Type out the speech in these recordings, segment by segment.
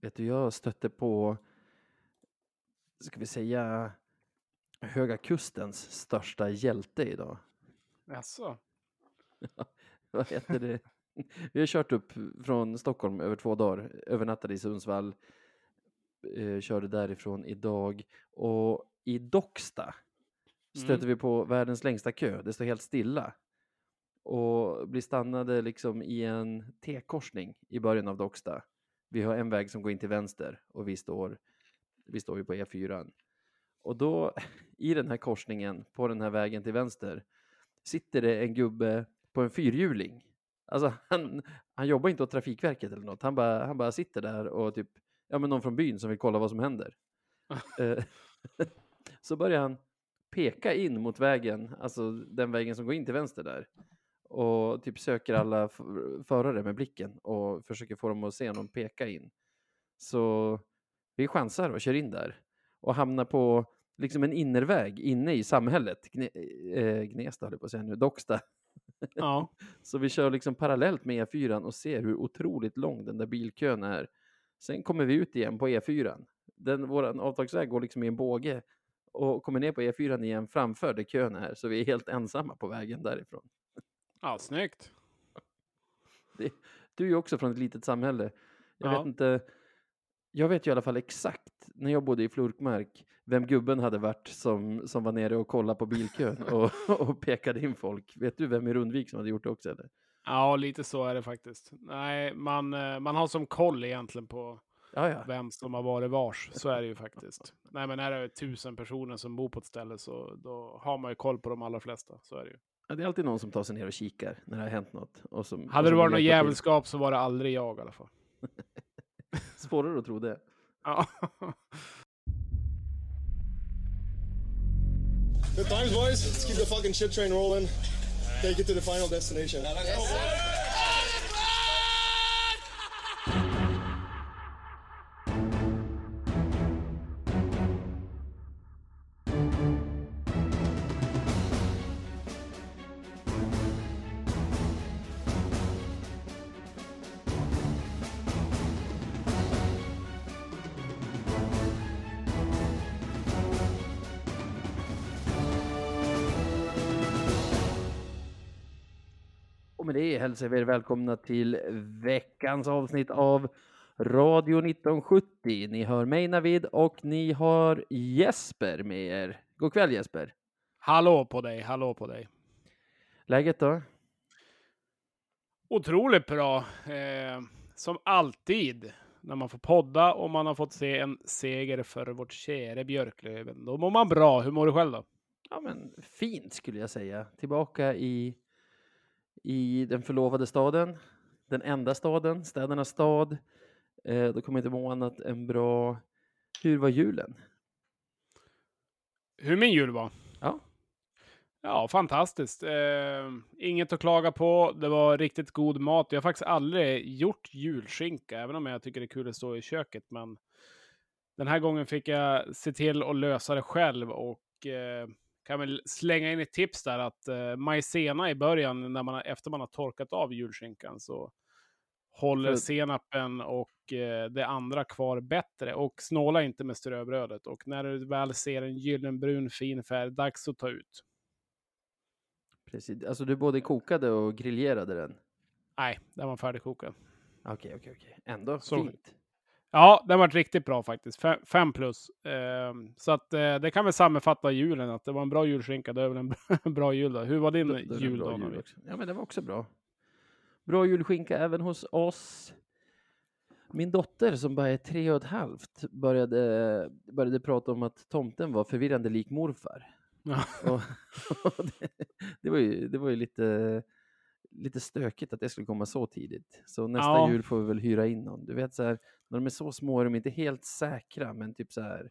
Vet du, jag stötte på, ska vi säga, Höga Kustens största hjälte idag. Jaså? Vad heter det? Vi har kört upp från Stockholm över två dagar, övernattade i Sundsvall, eh, körde därifrån idag och i Docksta stöter Mm. vi på världens längsta kö. Det står helt stilla och blir stannade liksom i en T-korsning i början av Docksta. Vi har en väg som går in till vänster och vi står, vi står ju på E4. Och då i den här korsningen på den här vägen till vänster sitter det en gubbe på en fyrhjuling. Alltså han, han jobbar inte åt Trafikverket eller något. Han bara, han bara sitter där och typ, ja men någon från byn som vill kolla vad som händer. Eh, så börjar han peka in mot vägen, alltså den vägen som går in till vänster där. Och typ söker alla förare med blicken och försöker få dem att se honom peka in. Så vi chansar och kör in där och hamnar på liksom en innerväg inne i samhället. Gne, eh, Gnesta höll jag på att säga nu, Docksta. Ja. Så vi kör liksom parallellt med E4 och ser hur otroligt lång den där bilkön är. Sen kommer vi ut igen på E4. Den, våran avtagsväg går liksom i en båge och kommer ner på E4 igen framför där kön är. Så vi är helt ensamma på vägen därifrån. Ja, snyggt. Du är ju också från ett litet samhälle. Jag Ja. vet inte. Jag vet ju i alla fall exakt när jag bodde i Flurkmark vem gubben hade varit som, som var nere och kollade på bilkön och, och pekade in folk. Vet du vem i Rundvik som hade gjort det också eller? Ja, lite så är det faktiskt. Nej, man, eh, man har som koll egentligen på Ja, ja. vem som har varit vars. Så är det ju faktiskt. Nej, men är det tusen personer som bor på ett ställe så då har man ju koll på de allra flesta. Så är det ju. Ja, det är alltid någon som tar sig ner och kikar när det har hänt något. Och som, och Hade det varit något jävelskap så var det aldrig jag i alla fall. Svårare att tro det. Ja. Good times, boys. Let's keep the fucking shit train rolling. Take it to the final destination. Och hälsar vi er välkomna till veckans avsnitt av Radio 1970. Ni hör mig Navid och ni har Jesper med er. God kväll Jesper. Hallå på dig, hallå på dig. Läget då? Otroligt bra. Eh, som alltid när man får podda och man har fått se en seger för vårt käre Björklöven. Då mår man bra. Hur mår du själv då? Ja men fint skulle jag säga. Tillbaka i, i den förlovade staden. Den enda staden, städernas stad. Eh, då kommer jag inte må annat än bra. Hur var julen? Hur min jul var? Ja. Ja, fantastiskt. Eh, inget att klaga på. Det var riktigt god mat. Jag har faktiskt aldrig gjort julskinka, även om jag tycker det är kul att stå i köket. Men den här gången fick jag se till att lösa det själv och eh, kan väl slänga in ett tips där att eh, majsena i början, när man, efter man har torkat av julskinkan, så håller senapen och eh, det andra kvar bättre. Och snåla inte med ströbrödet. Och när du väl ser en gyllenbrun fin färg, dags att ta ut. Precis. Alltså du både kokade och griljerade den? Nej, den var färdigkokad. Okej, okej, okej. Ändå Så- fint. Ja, den var riktigt bra faktiskt. Fem, fem plus. Ehm, så att eh, det kan väl sammanfatta julen, att det var en bra julskinka. Det är väl en bra- jul då. Hur var din det en jul då? jul. Ja, men det var också bra. Bra julskinka även hos oss. Min dotter som bara är tre och ett halvt började, började prata om att tomten var förvirrande lik morfar. Ja. Och, och det, det, var ju, det var ju lite, lite stökigt att det skulle komma så tidigt. Så nästa Ja. jul får vi väl hyra in någon. Du vet så här, när de är så små är de inte helt säkra, men typ så här.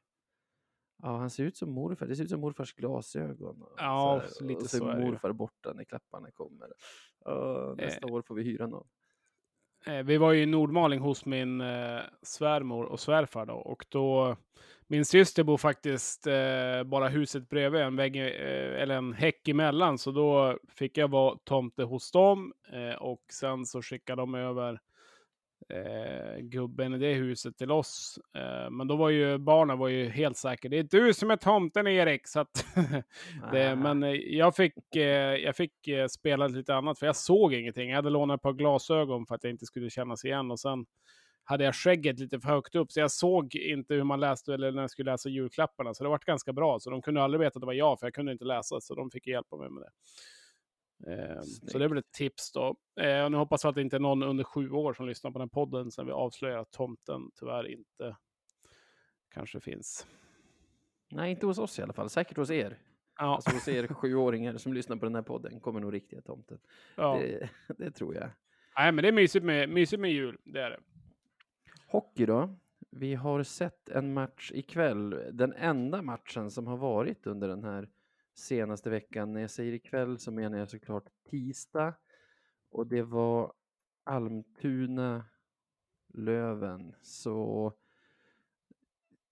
Ja, han ser ut som morfar. Det ser ut som morfars glasögon. och Ja, så här, lite och så så är det morfar borta när klapparna kommer. Ja, nästa år får vi hyra någon. Eh, Vi var ju i Nordmaling hos min eh, svärmor och svärfar då. Och då, min syster bor faktiskt eh, bara huset bredvid, en vägg, eh, eller en häck emellan. Så då fick jag vara tomte hos dem. Eh, och sen så skickade de över eh, gubben i det huset till oss. Eh, men då var ju barnen var ju helt säkra. Det är du som är tomten Erik. Så det, Ah. men eh, jag fick, jag fick spela lite annat för jag såg ingenting. Jag hade lånat ett par glasögon för att jag inte skulle kännas igen och sen hade jag skägget lite för högt upp så jag såg inte hur man läste eller när jag skulle läsa julklapparna. Så det var ganska bra. Så de kunde aldrig veta att det var jag för jag kunde inte läsa så de fick hjälpa mig med det. Eh, så det är väl ett tips då. Eh, och nu hoppas jag att det inte är någon under sju år som lyssnar på den här podden sen vi avslöjar att tomten tyvärr inte kanske finns. Nej, inte hos oss i alla fall. Säkert hos er. Ja, Alltså hos er sjuåringar som lyssnar på den här podden kommer nog riktiga tomten. ja. Det, det tror jag. Nej, men det är mysigt med, mysigt med jul. Det är det. Hockey då? Vi har sett en match ikväll. Den enda matchen som har varit under den här senaste veckan. När jag säger ikväll så menar jag såklart tisdag. Och det var Almtuna Löven. Så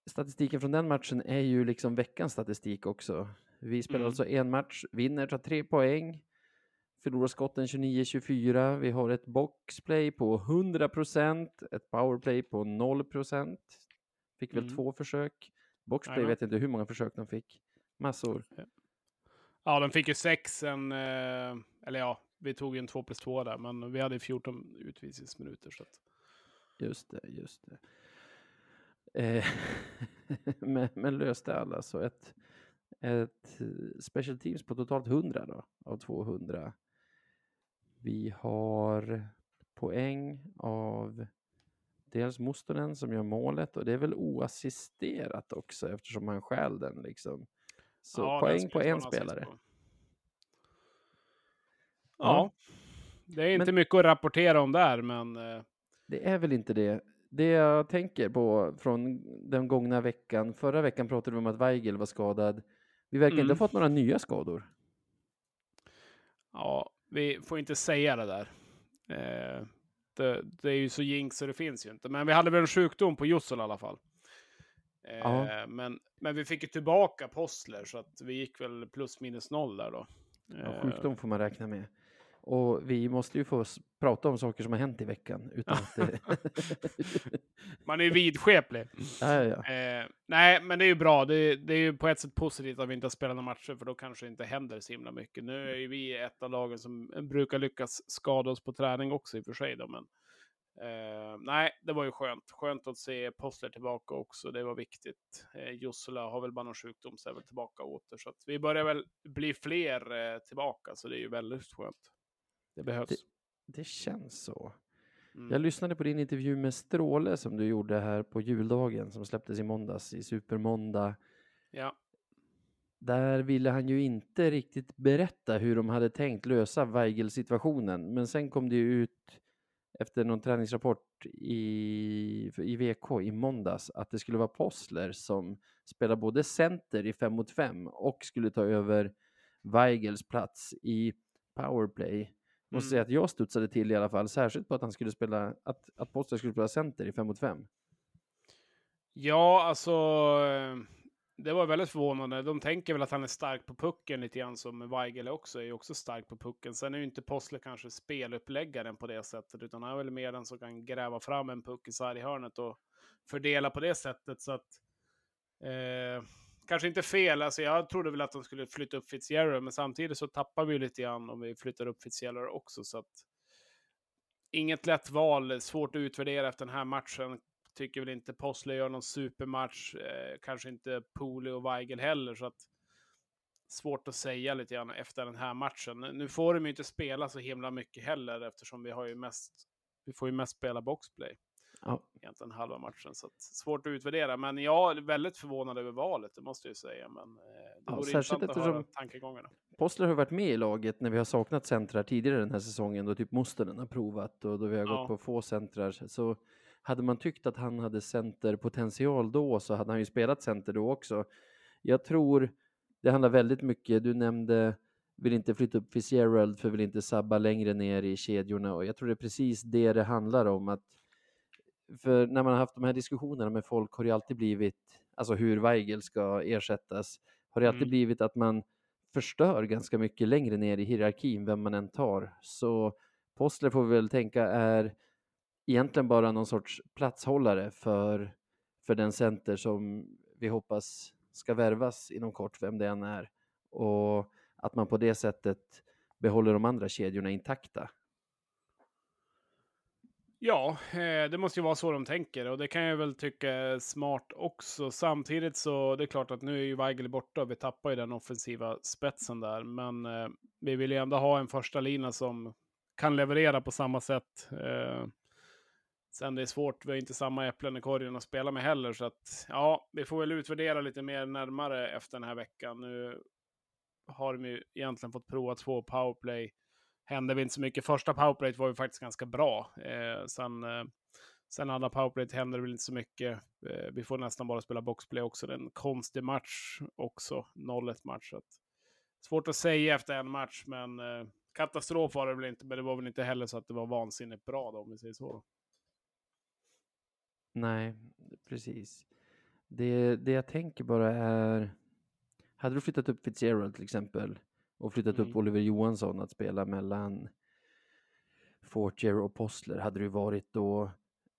statistiken från den matchen är ju liksom veckans statistik också. Vi spelar Mm. alltså en match, vinner, tar tre poäng, förlorar skotten 29-24. Vi har ett boxplay på 100%, ett powerplay på 0%. Fick väl Mm. två försök. Boxplay vet jag inte hur många försök de fick. Massor. Ja, de fick ju sex en, eh, eller ja, vi tog en två plus två där, men vi hade 14 utvisningsminuter. Så att, Just det, just det. Eh, men, men löste alla så ett, ett eh, special teams på totalt 100 då, av 200. Vi har poäng av dels Mustonen som gör målet och det är väl oassisterat också eftersom han stjäl den liksom. Så ja, poäng på inte en spelare. på. Ja. Ja, det är inte mycket att rapportera om där, men eh, Det är väl inte det. Det jag tänker på från den gångna veckan, förra veckan pratade vi om att Weigel var skadad. Vi verkar inte Mm. ha fått några nya skador. ja, vi får inte säga det där. Eh, det, det är ju så jinx så det finns ju inte. Men vi hade väl en sjukdom på Jussel i alla fall. Eh, men, men vi fick ju tillbaka Postler så att vi gick väl plus minus noll där då. Ja, Eh, sjukdom får man räkna med. Och vi måste ju få prata om saker som har hänt i veckan. Utan det... Man är ju vidskeplig. ja, ja. Eh, nej, men det är ju bra. Det, det är ju på ett sätt positivt att vi inte har spelat några matcher, för då kanske det inte händer så himla mycket. Nu är ju vi ett av lagen som brukar lyckas skada oss på träning också i och för sig. Då, men, eh, nej, det var ju skönt. Skönt att se Postler tillbaka också. Det var viktigt. Eh, Jussela har väl bara någon sjukdom, så är väl tillbaka åter. Så vi börjar väl bli fler eh, tillbaka, så det är ju väldigt skönt. Det behövs. Det känns så. Mm. Jag lyssnade på din intervju med Stråle som du gjorde här på juldagen som släpptes i måndags i Supermåndag. Ja. Där ville han ju inte riktigt berätta hur de hade tänkt lösa Weigel-situationen. Men sen kom det ju ut efter någon träningsrapport i, i VK i måndags att det skulle vara Postler som spelar både center i 5 mot 5 och skulle ta över Weigels plats i powerplay. Måste Mm. säga att jag studsade till i alla fall, särskilt på att han skulle spela, att, att Postler skulle spela center i 5 mot 5. Ja, alltså. eh, Det var väldigt förvånande. De tänker väl att han är stark på pucken lite grann som Weigel också är ju också stark på pucken. Sen är ju inte Postler kanske speluppläggaren på det sättet, utan han är väl mer den som kan gräva fram en puck i sarghörnet och fördela på det sättet. Så att eh, kanske inte fel. Alltså, jag trodde väl att de skulle flytta upp Fitzgerald, men samtidigt så tappar vi ju lite grann om vi flyttar upp Fitzgerald också. Så att inget lätt val, svårt att utvärdera efter den här matchen tycker väl inte Possler gör någon supermatch. Eh, kanske inte Pooley och Weigel heller. Så att svårt att säga lite grann efter den här matchen. Nu får de ju inte spela så himla mycket heller eftersom vi har ju mest. Vi får ju mest spela boxplay Ja, egentligen halva matchen. Så svårt att utvärdera. Men jag är väldigt förvånad över valet, det måste jag säga. Men eh, det Ja, vore intressant att höra tankegångarna. Postler har varit med i laget när vi har saknat centrar tidigare den här säsongen då typ Mustonen har provat och då vi har Ja. gått på få centrar. Så hade man tyckt att han hade centerpotential då så hade han ju spelat center då också. Jag tror det handlar väldigt mycket, du nämnde vill inte flytta upp Fitzgerald för vill inte sabba längre ner i kedjorna och jag tror det är precis det det handlar om att för när man har haft de här diskussionerna med folk har det alltid blivit, alltså hur Weigel ska ersättas, har det alltid Mm. blivit att man förstör ganska mycket längre ner i hierarkin, vem man än tar. Så Postler får vi väl tänka är egentligen bara någon sorts platshållare för, för den center som vi hoppas ska värvas inom kort, vem det än är. Och att man på det sättet behåller de andra kedjorna intakta. Ja, eh, det måste ju vara så de tänker och det kan jag väl tycka är smart också. Samtidigt så det är klart att nu är ju Weigel borta och vi tappar ju den offensiva spetsen där. Men eh, vi vill ju ändå ha en första lina som kan leverera på samma sätt. Eh, sen det är svårt, vi har inte samma äpplen i korgen att spela med heller. Så att ja, vi får väl utvärdera lite mer närmare efter den här veckan. Nu har de ju egentligen fått prova två powerplay hände vi inte så mycket. Första powerplay var ju faktiskt ganska bra. Eh, sen, eh, sen andra powerplay hände det väl inte så mycket. Eh, vi får nästan bara spela boxplay också. Det är en konstig match också. 0-1 match. Att, svårt att säga efter en match, men eh, katastrof var det väl inte. Men det var väl inte heller så att det var vansinnigt bra då, om vi säger så. Nej, precis. Det, det jag tänker bara är, hade du flyttat upp Fitzgerald till exempel och flyttat Mm. upp Oliver Johansson att spela mellan Fortier och Postler hade det varit då,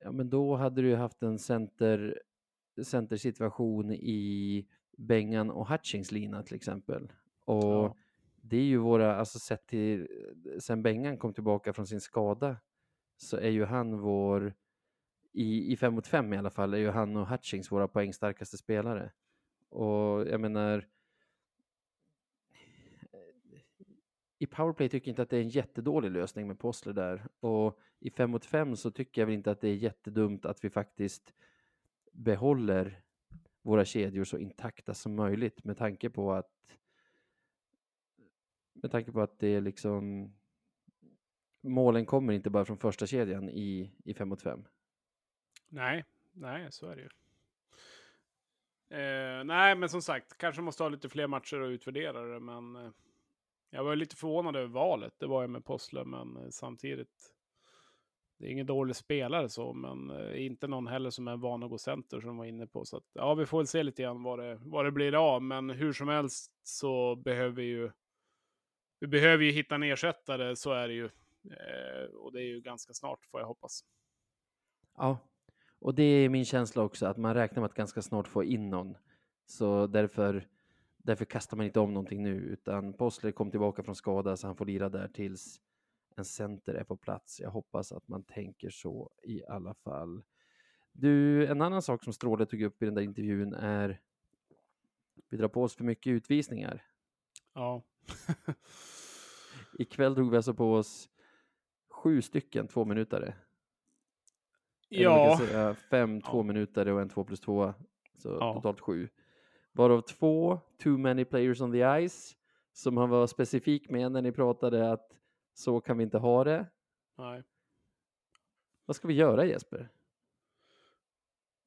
ja men då hade du haft en center, centersituation i Bengan och Hutchings lina till exempel. Och Ja. det är ju våra, alltså sett till, sen Bengan kom tillbaka från sin skada så är ju han vår, i, i 5 mot 5 i alla fall, är ju han och Hutchings våra poängstarkaste spelare. Och jag menar, i powerplay tycker jag inte att det är en jättedålig lösning med Postler där. Och i 5 mot 5 så tycker jag väl inte att det är jättedumt att vi faktiskt behåller våra kedjor så intakta som möjligt med tanke på att med tanke på att det är liksom målen kommer inte bara från första kedjan i, i 5 mot 5. Nej, nej, så är det ju. Eh, nej, men som sagt, kanske måste ha lite fler matcher och utvärdera det, men eh, jag var lite förvånad över valet. Det var jag med Possler, men eh, samtidigt. Det är ingen dålig spelare så, men eh, inte någon heller som är van att gå center som var inne på. Så att, ja, vi får väl se lite grann vad det, vad det blir av, men hur som helst så behöver vi ju. Vi behöver ju hitta en ersättare, så är det ju. Eh, och det är ju ganska snart, får jag hoppas. Ja, och det är min känsla också att man räknar med att ganska snart få in någon. Så därför, därför kastar man inte om någonting nu, utan Postler kom tillbaka från skada så han får lira där tills en center är på plats. Jag hoppas att man tänker så i alla fall. Du, en annan sak som Stråle tog upp i den där intervjun är vi drar på oss för mycket utvisningar. Ja. Ikväll drog vi alltså på oss sju stycken två minutare. Ja. säga fem Ja. två minuter och en två plus två. Så Ja. totalt sju. Varav två, too many players on the ice, som han var specifik med när ni pratade att så kan vi inte ha det. Nej. Vad ska vi göra Jesper?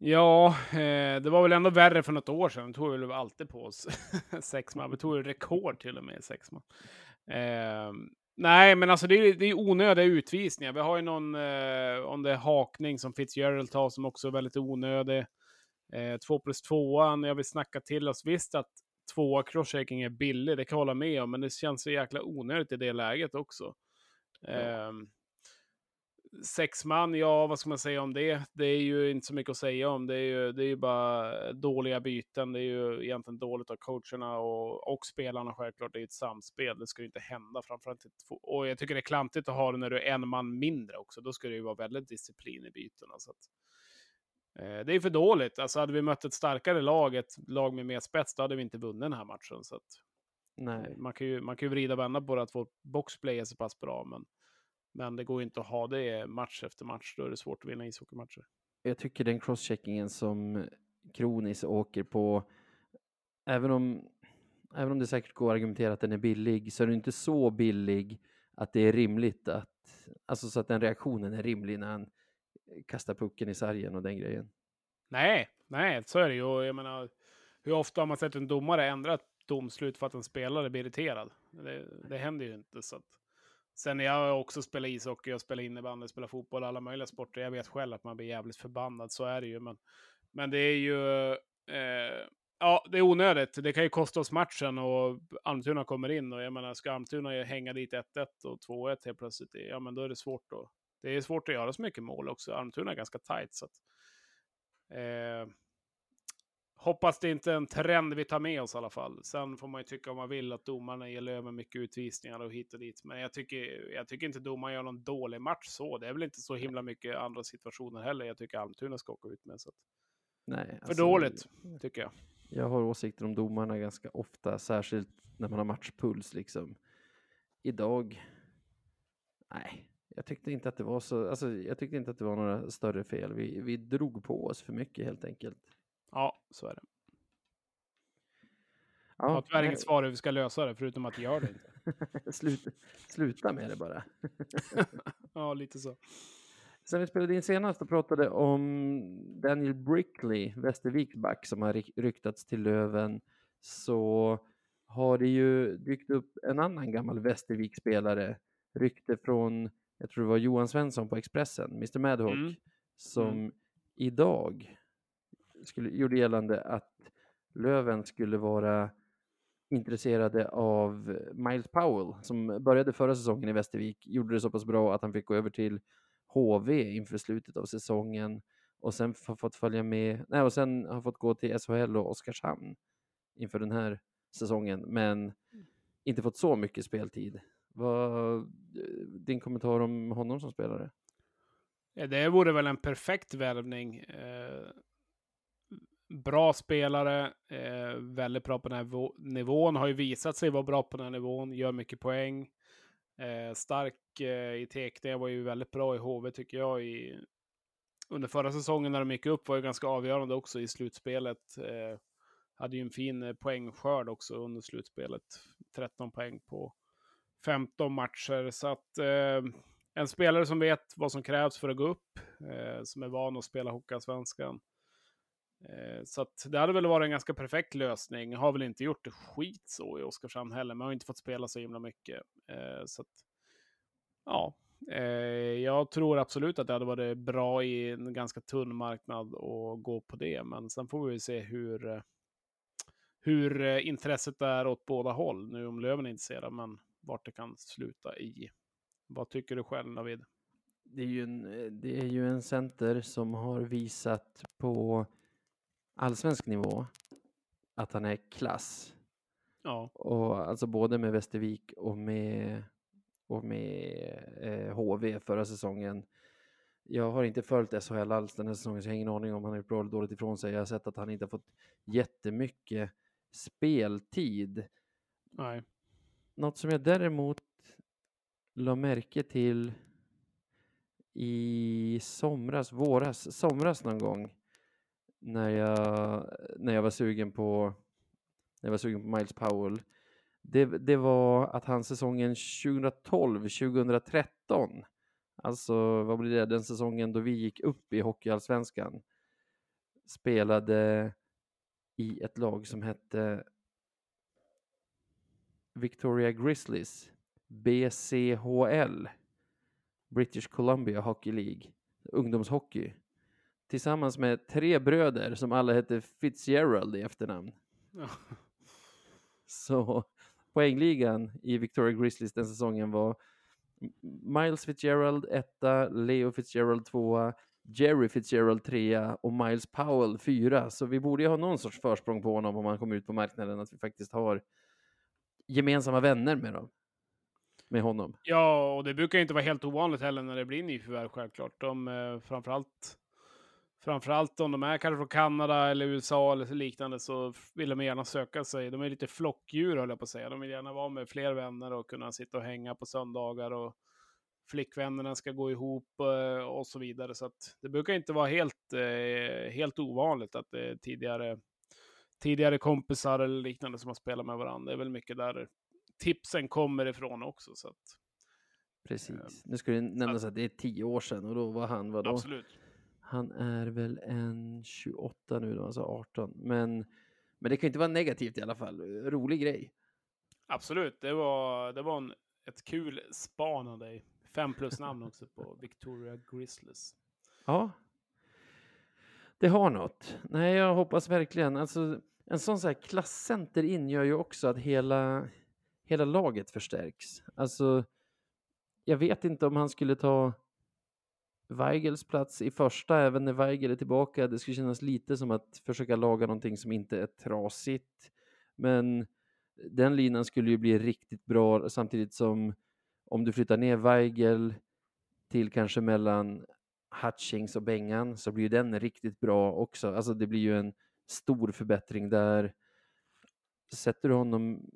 Ja, eh, det var väl ändå värre för något år sedan. Vi tog väl alltid på oss sex man. Vi tog ju rekord till och med i sex man. Eh, nej, men alltså det är, det är onödiga utvisningar. Vi har ju någon, eh, om det är hakning som Fitzgerald tar som också är väldigt onödig. Eh, två plus tvåan, jag vill snacka till oss. Visst att tvåa crosschecking är billig, det kan jag hålla med om, men det känns så jäkla onödigt i det läget också. Ja. Ehm, sex man, ja vad ska man säga om det? Det är ju inte så mycket att säga om. Det är ju, det är ju bara dåliga byten. Det är ju egentligen dåligt av coacherna och, och spelarna självklart. Det är ju ett samspel. Det ska ju inte hända. Framförallt inte två. Och jag tycker det är klantigt att ha det när du är en man mindre också. Då ska det ju vara väldigt disciplin i bytena. Så att, eh, det är för dåligt. Alltså hade vi mött ett starkare lag, ett lag med mer spets, då hade vi inte vunnit den här matchen. Så att, Nej, man, kan ju, man kan ju vrida och vända på det att vårt boxplay är så pass bra. Men, men det går ju inte att ha det match efter match. Då är det svårt att vinna ishockeymatcher. jag tycker den crosscheckingen som Kronis åker på, även om, även om det säkert går att argumentera att den är billig, så är den inte så billig att det är rimligt att, alltså så att den reaktionen är rimlig när han kasta pucken i sargen och den grejen. Nej, nej, så är det ju. Jag menar, hur ofta har man sett en domare ändra ett domslut för att en spelare blir irriterad? Det, det händer ju inte. Så att... Sen jag har också spelat ishockey, jag spelar innebandy, spelar fotboll, alla möjliga sporter. Jag vet själv att man blir jävligt förbannad, så är det ju. Men, men det är ju... Eh, ja, det är onödigt. Det kan ju kosta oss matchen och Almtuna kommer in och jag menar, ska Almtuna hänga dit 1-1 och 2-1 helt plötsligt, ja men då är det svårt att det är svårt att göra så mycket mål också. Almtuna är ganska tajt. Så att, eh, hoppas det inte är en trend vi tar med oss i alla fall. Sen får man ju tycka om man vill att domarna ger över mycket utvisningar och hit och dit. Men jag tycker, jag tycker inte domaren gör någon dålig match så. Det är väl inte så himla mycket andra situationer heller. Jag tycker Almtuna ska åka ut med. Så att, Nej, för alltså, dåligt, tycker jag. Jag har åsikter om domarna ganska ofta, särskilt när man har matchpuls liksom. Idag, nej, jag tyckte inte att det var så, alltså jag tyckte inte att det var några större fel. Vi, vi drog på oss för mycket helt enkelt. Ja, så är det. Ja, Jag har tyvärr inget svar hur vi ska lösa det, förutom att göra det inte. sluta, sluta med det bara. Ja, lite så. Sen vi spelade in senast och pratade om Daniel Brickley, Västerviks back, som har ry- ryktats till Löven, så har det ju dykt upp en annan gammal Västervik-spelare, rykte från, jag tror det var Johan Svensson på Expressen, Mr Madhawk, Mm. som idag skulle, gjorde gällande att Löven skulle vara intresserade av Miles Powell som började förra säsongen i Västervik, gjorde det så pass bra att han fick gå över till HV inför slutet av säsongen och sen har fått följa med, nej och sen har fått gå till SHL och Oskarshamn inför den här säsongen, men inte fått så mycket speltid. Vad eh, din kommentar om honom som spelare? Ja, det vore väl en perfekt värvning. Eh, bra spelare, eh, väldigt bra på den här nivån, har ju visat sig vara bra på den här nivån, gör mycket poäng. Eh, stark eh, i tekning, var ju väldigt bra i HV tycker jag. I, under förra säsongen när de gick upp var ju ganska avgörande också i slutspelet. Eh, hade ju en fin eh, poängskörd också under slutspelet. 13 poäng på 15 matcher. Så att eh, en spelare som vet vad som krävs för att gå upp, eh, som är van att spela Hockeyallsvenskan. Eh, så att det hade väl varit en ganska perfekt lösning. Har väl inte gjort det skit så i Oskarshamn heller, men har inte fått spela så himla mycket. Eh, så att, ja, eh, jag tror absolut att det hade varit bra i en ganska tunn marknad att gå på det, men sen får vi se hur, eh, hur eh, intresset är åt båda håll. Nu om Löven är intresserad, men vart det kan sluta i. Vad tycker du själv, David? Det är ju en, det är ju en center som har visat på allsvensk nivå att han är klass. Ja, Och alltså både med Västervik och med, och med eh, HV förra säsongen. Jag har inte följt SHL alls den här säsongen så jag har ingen aning om han har gjort bra eller dåligt ifrån sig. Jag har sett att han inte har fått jättemycket speltid. nej. Något som jag däremot la märke till i somras, våras, somras någon gång när jag, när jag var sugen på när jag var sugen på Miles Powell. Det, det var att han säsongen 2012-2013, alltså vad blir det, den säsongen då vi gick upp i Hockeyallsvenskan, spelade i ett lag som hette Victoria Grizzlies, BCHL, British Columbia Hockey League, ungdomshockey, tillsammans med tre bröder som alla hette Fitzgerald i efternamn. Ja. Så poängligan i Victoria Grizzlies den säsongen var Miles Fitzgerald etta, Leo Fitzgerald tvåa, Jerry Fitzgerald trea och Miles Powell fyra. Så vi borde ju ha någon sorts försprång på honom om han kommer ut på marknaden, att vi faktiskt har gemensamma vänner med dem. Med honom. Ja, och det brukar ju inte vara helt ovanligt heller när det blir nyförvärv självklart. De, eh, framförallt, framförallt om de är kanske från Kanada eller USA eller liknande så vill de gärna söka sig. De är lite flockdjur höll jag på att säga. De vill gärna vara med fler vänner och kunna sitta och hänga på söndagar och flickvännerna ska gå ihop eh, och så vidare. Så att det brukar inte vara helt, eh, helt ovanligt att det tidigare, tidigare kompisar eller liknande som har spelat med varandra. Det är väl mycket där tipsen kommer ifrån också. Så att, Precis. Nu ska det nämnas att det är tio år sedan och då var han, vadå? absolut. Han är väl en 28 nu då, alltså 18. Men, men det kan inte vara negativt i alla fall. Rolig grej. Absolut, det var, det var en, ett kul span av dig. Fem plus namn också på Victoria Grizzlies. Ja. Det har något. Nej, jag hoppas verkligen. Alltså, en sån så här klasscenter in gör ju också att hela, hela laget förstärks. Alltså, jag vet inte om han skulle ta Weigels plats i första, även när Weigel är tillbaka. Det skulle kännas lite som att försöka laga någonting som inte är trasigt. Men den linan skulle ju bli riktigt bra samtidigt som om du flyttar ner Weigel till kanske mellan Hutchings och Bengan så blir ju den riktigt bra också. Alltså det blir ju en stor förbättring där. Sätter du honom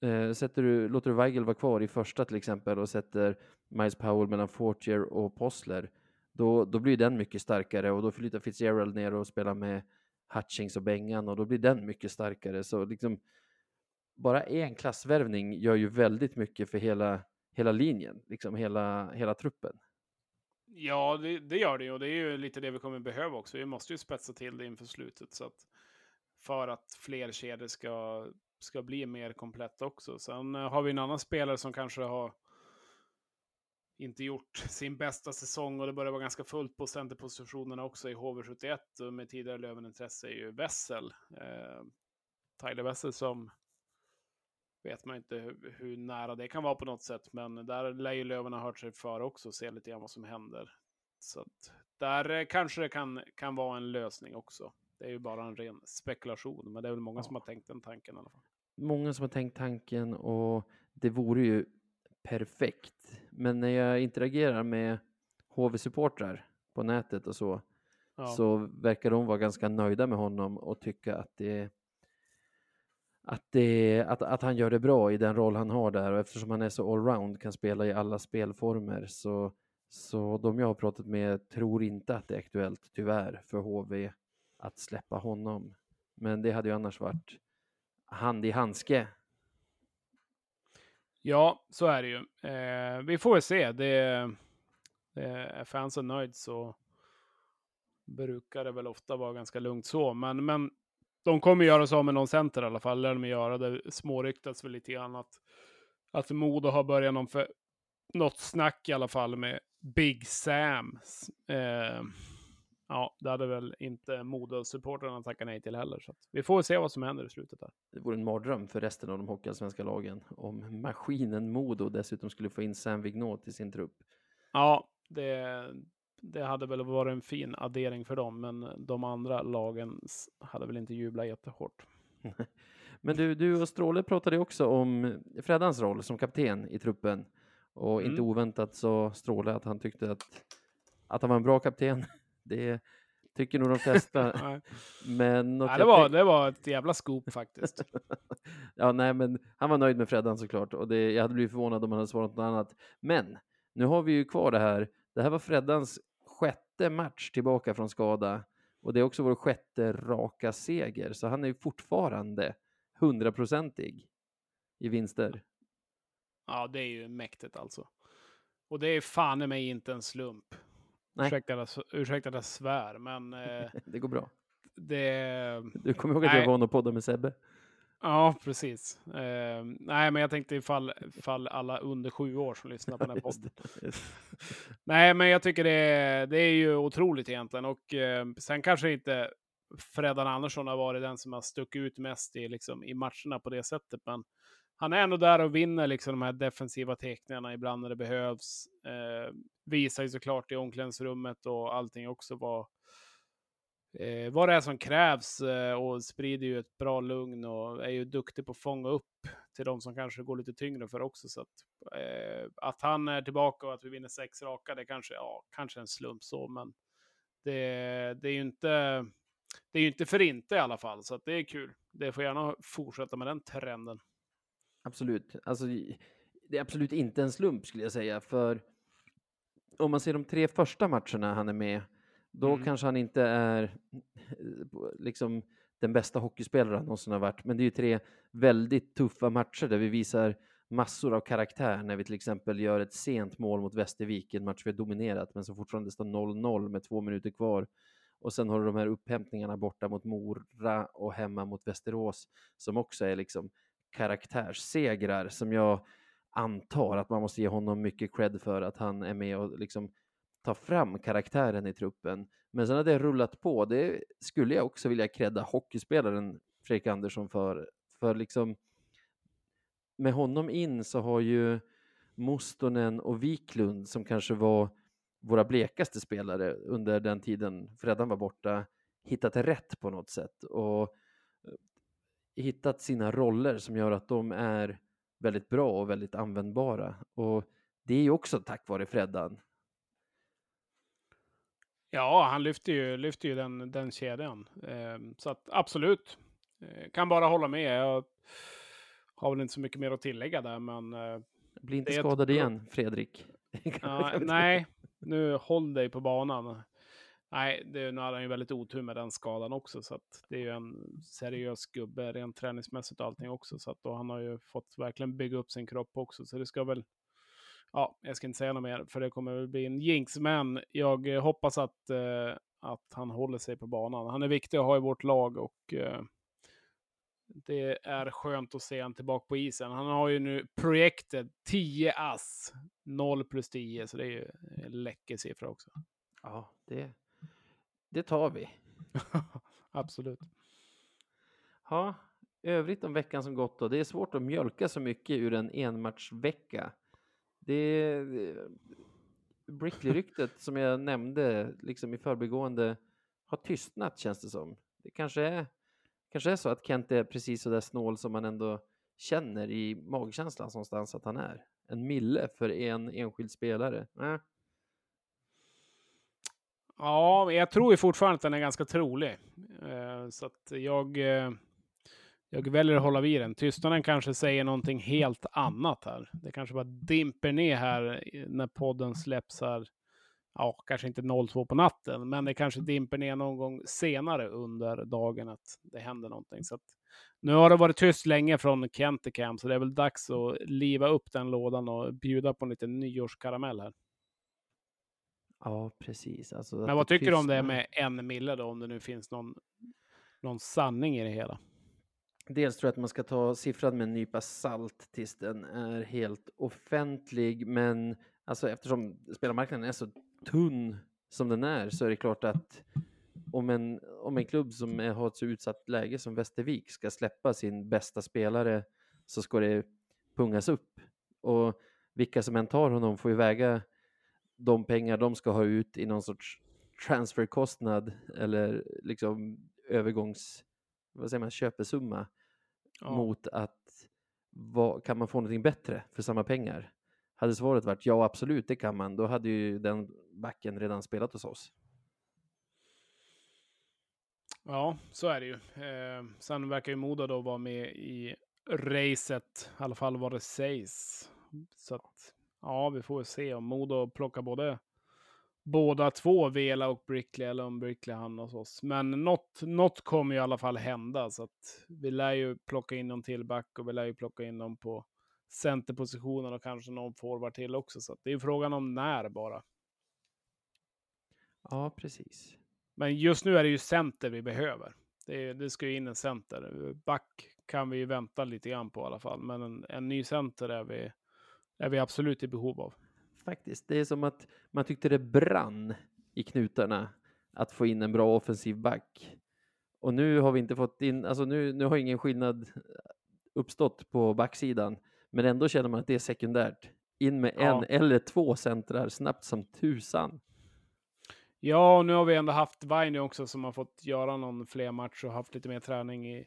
eh, sätter du, låter du Weigel vara kvar i första till exempel och sätter Miles Powell mellan Fortier och Possler, då, då blir den mycket starkare och då flyttar Fitzgerald ner och spelar med Hutchings och Bengan och då blir den mycket starkare. Så liksom bara en klassvärvning gör ju väldigt mycket för hela, hela linjen, liksom hela, hela truppen. Ja, det, det, gör det ju och det är ju lite det vi kommer behöva också. Vi måste ju spetsa till det inför slutet så att för att fler kedjor ska, ska bli mer komplett också. Sen eh, har vi en annan spelare som kanske har inte gjort sin bästa säsong och det börjar vara ganska fullt på centerpositionerna också i HV71 och med tidigare Löven-intresse är ju Wessel. Eh, Tyler Wessel som vet man inte hur, hur, nära det kan vara på något sätt, men där lär ju Löven ha hört sig för också och se lite grann vad som händer. Så att där eh, kanske det kan, kan vara en lösning också. Det är ju bara en ren spekulation, men det är väl många ja. som har tänkt den tanken i alla fall. Många som har tänkt tanken och det vore ju perfekt. Men när jag interagerar med HV-supportrar på nätet och så, ja. så verkar de vara ganska nöjda med honom och tycka att det att, det, att, att han gör det bra i den roll han har där och eftersom han är så allround, kan spela i alla spelformer så, så de jag har pratat med tror inte att det är aktuellt, tyvärr, för HV att släppa honom. Men det hade ju annars varit hand i handske Ja, så är det ju. Eh, vi får väl se. Det, det är fansen nöjd så brukar det väl ofta vara ganska lugnt så. Men, men de kommer göra så med någon center i alla fall. Lär de göra. Det småryktas väl lite grann att, att Modo har börjat någon för, något snack i alla fall med Big Sam. Eh, Ja, det hade väl inte Modo-supportrarna tackat nej till heller. Så vi får se vad som händer i slutet. Där. Det vore en mardröm för resten av de hockeyallsvenska lagen om maskinen Modo dessutom skulle få in Sam Vignot i sin trupp. Ja, det, det hade väl varit en fin addering för dem, men de andra lagen hade väl inte jublat jättehårt. men du, du och Stråle pratade också om Freddans roll som kapten i truppen och mm. inte oväntat så Stråle att han tyckte att, att han var en bra kapten. Det tycker nog de flesta. men ja, det, var, det var ett jävla scoop faktiskt. ja, nej, men han var nöjd med Freddan såklart och det, jag hade blivit förvånad om han hade svarat något annat. Men nu har vi ju kvar det här. Det här var Freddans sjätte match tillbaka från skada och det är också vår sjätte raka seger, så han är ju fortfarande hundraprocentig i vinster. Ja, det är ju mäktigt alltså. Och det är fan i mig inte en slump. Nej. Ursäkta, ursäkta att jag svär, men... Eh, det går bra. Det... Du kommer ihåg att nej. jag var och poddade med Sebbe? Ja, precis. Eh, nej, men jag tänkte ifall, ifall alla under sju år som lyssnar på den här podden. nej, men jag tycker det, det är ju otroligt egentligen. Och eh, sen kanske inte Freddan Andersson har varit den som har stuckit ut mest i, liksom, i matcherna på det sättet. Men han är ändå där och vinner liksom de här defensiva teckningarna ibland när det behövs. Eh, visar ju såklart i omklädningsrummet och allting också vad, eh, vad det är som krävs eh, och sprider ju ett bra lugn och är ju duktig på att fånga upp till de som kanske går lite tyngre för också. Så att, eh, att han är tillbaka och att vi vinner sex raka, det kanske, ja, kanske en slump så, men det, det är ju inte det är ju inte för inte i alla fall, så att det är kul. Det får gärna fortsätta med den trenden. Absolut. Alltså, det är absolut inte en slump skulle jag säga, för om man ser de tre första matcherna han är med, då mm. kanske han inte är liksom den bästa hockeyspelaren han någonsin har varit. Men det är ju tre väldigt tuffa matcher där vi visar massor av karaktär när vi till exempel gör ett sent mål mot Västervik, en match vi har dominerat, men som fortfarande står 0-0 med två minuter kvar. Och sen har du de här upphämtningarna borta mot Mora och hemma mot Västerås som också är liksom karaktärssegrar som jag antar att man måste ge honom mycket cred för att han är med och liksom ta fram karaktären i truppen. Men sen har det rullat på. Det skulle jag också vilja credda hockeyspelaren Fredrik Andersson för. För liksom med honom in så har ju Mustonen och Wiklund som kanske var våra blekaste spelare under den tiden Freddan var borta hittat rätt på något sätt och eh, hittat sina roller som gör att de är väldigt bra och väldigt användbara. Och det är ju också tack vare Freddan. Ja, han lyfter ju, lyfter ju den, den kedjan. Eh, så att absolut, eh, kan bara hålla med. Jag har väl inte så mycket mer att tillägga där, men... Eh, Bli inte skadad ett... igen, Fredrik. ja, nej, nu håll dig på banan. Nej, det, nu hade han ju väldigt otur med den skadan också, så att det är ju en seriös gubbe rent träningsmässigt och allting också, så att då han har ju fått verkligen bygga upp sin kropp också, så det ska väl ja, jag ska inte säga något mer, för det kommer väl bli en jinx, men jag hoppas att, eh, att han håller sig på banan. Han är viktig att ha i vårt lag och eh, det är skönt att se honom tillbaka på isen. Han har ju nu projektet 10 ass, 0 plus 10, så det är ju en läcker siffra också. Ja, det, det tar vi. Absolut. Ja, övrigt om veckan som gått då. Det är svårt att mjölka så mycket ur en enmatchvecka. Det, Brickley-ryktet som jag nämnde liksom i förbigående har tystnat känns det som. Det kanske är, kanske är så att Kent är precis så där snål som man ändå känner i magkänslan någonstans att han är. En mille för en enskild spelare. Äh. Ja, jag tror ju fortfarande att den är ganska trolig. Eh, så att jag, eh, jag väljer att hålla vid den. Tystnaden kanske säger någonting helt annat här. Det kanske bara dimper ner här när podden släpps här. Ja, kanske inte 02 på natten, men det kanske dimper ner någon gång senare under dagen att det händer någonting. Så att, nu har det varit tyst länge från Kenticam, så det är väl dags att liva upp den lådan och bjuda på en liten nyårskaramell här. Ja, precis. Alltså, men vad tycker du om det med en mille då, om det nu finns någon, någon sanning i det hela? Dels tror jag att man ska ta siffran med en nypa salt tills den är helt offentlig, men alltså eftersom spelarmarknaden är så tunn som den är så är det klart att om en, om en klubb som är, har ett så utsatt läge som Västervik ska släppa sin bästa spelare så ska det pungas upp. Och vilka som än tar honom får ju väga de pengar de ska ha ut i någon sorts transferkostnad eller liksom övergångs, vad säger man, köpesumma ja. mot att vad, kan man få någonting bättre för samma pengar? Hade svaret varit ja, absolut, det kan man, då hade ju den backen redan spelat hos oss. Ja, så är det ju. Eh, sen verkar ju Moda då vara med i racet, i alla fall vad det sägs. Så att, ja, vi får se om Modo plockar både båda två, Vela och Brickley, eller om Brickley hamnar hos oss. Men något, något kommer i alla fall hända, så att vi lär ju plocka in någon till back och vi lär ju plocka in någon på centerpositionen och kanske någon forward till också. Så det är frågan om när bara. Ja, precis. Men just nu är det ju center vi behöver. Det, det ska ju in en center. Back kan vi ju vänta lite grann på i alla fall, men en, en ny center är vi, är vi absolut i behov av faktiskt. Det är som att man tyckte det brann i knutarna att få in en bra offensiv back. Och nu har vi inte fått in, alltså nu, nu har ingen skillnad uppstått på backsidan, men ändå känner man att det är sekundärt. In med ja. en eller två centrar snabbt som tusan. Ja, och nu har vi ändå haft Vainio också som har fått göra någon fler match och haft lite mer träning i.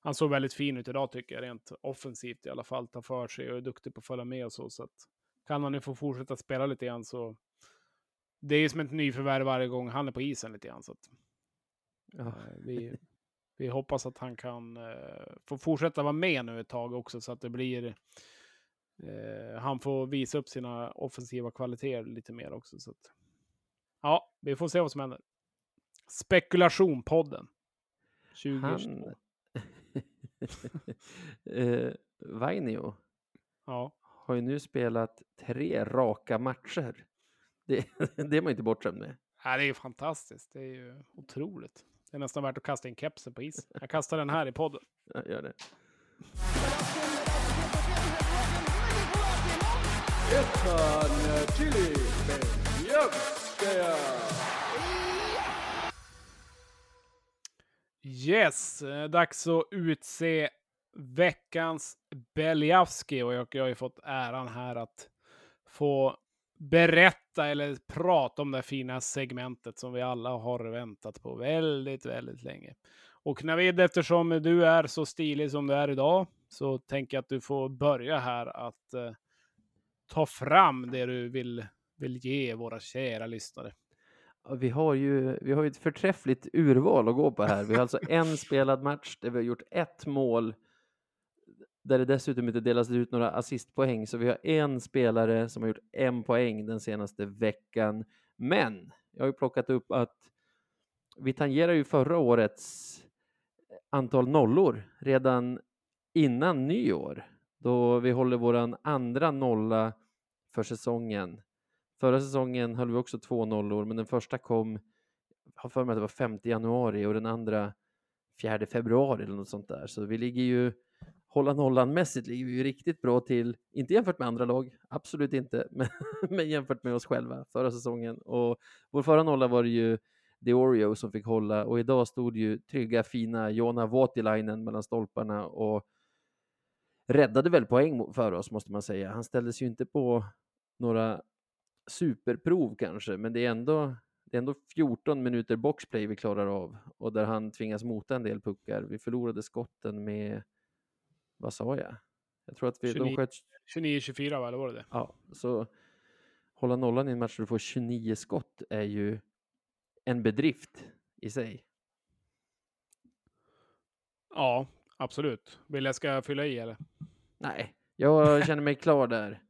Han såg väldigt fin ut idag tycker jag, rent offensivt i alla fall, tar för sig och är duktig på att följa med och så. så att kan han ju få fortsätta spela lite grann så det är som ett nyförvärv varje gång han är på isen lite grann. Så att, ja. Eh, vi, vi hoppas att han kan uh, få fortsätta vara med nu ett tag också så att det blir uh, han får visa upp sina offensiva kvaliteter lite mer också. Så att, ja, vi får se vad som händer. Spekulationpodden. 2022. Han... uh, Vainio. Ja har ju nu spelat tre raka matcher. Det, det är man inte bortskämd med. Ja, det är ju fantastiskt. Det är ju otroligt. Det är nästan värt att kasta in kepsen på is. Jag kastar den här i podden. Ja, gör det. Yes, eh, dags att utse veckans Beliavski och jag, jag har ju fått äran här att få berätta eller prata om det fina segmentet som vi alla har väntat på väldigt, väldigt länge. Och Navid, eftersom du är så stilig som du är idag, så tänker jag att du får börja här att eh, ta fram det du vill, vill ge våra kära lyssnare. Vi har ju vi har ju ett förträffligt urval att gå på här. Vi har alltså en spelad match där vi har gjort ett mål där det dessutom inte delas ut några assistpoäng. Så vi har en spelare som har gjort en poäng den senaste veckan. Men jag har ju plockat upp att vi tangerar ju förra årets eh, antal nollor redan innan nyår då vi håller våran andra nolla för säsongen. Förra säsongen höll vi också två nollor, men den första kom, jag har för mig att det var 5 januari och den andra 4 februari eller något sånt där. Så vi ligger ju, hålla nollan mässigt ligger vi ju riktigt bra till, inte jämfört med andra lag, absolut inte, men, men jämfört med oss själva förra säsongen. Och vår förra nolla var det ju The Oreo som fick hålla och idag stod ju trygga fina Jona Voutilainen mellan stolparna och räddade väl poäng för oss måste man säga. Han ställdes ju inte på några superprov kanske, men det är ändå det är ändå 14 minuter boxplay vi klarar av och där han tvingas mota en del puckar. Vi förlorade skotten med, vad sa jag? Jag tror att vi, de 29. sköt, 29-24, va? eller var det det? ja, så hålla nollan i en match där du får 29 skott är ju en bedrift i sig. Ja, absolut. Vill jag ska fylla i eller? Nej, jag känner mig klar där.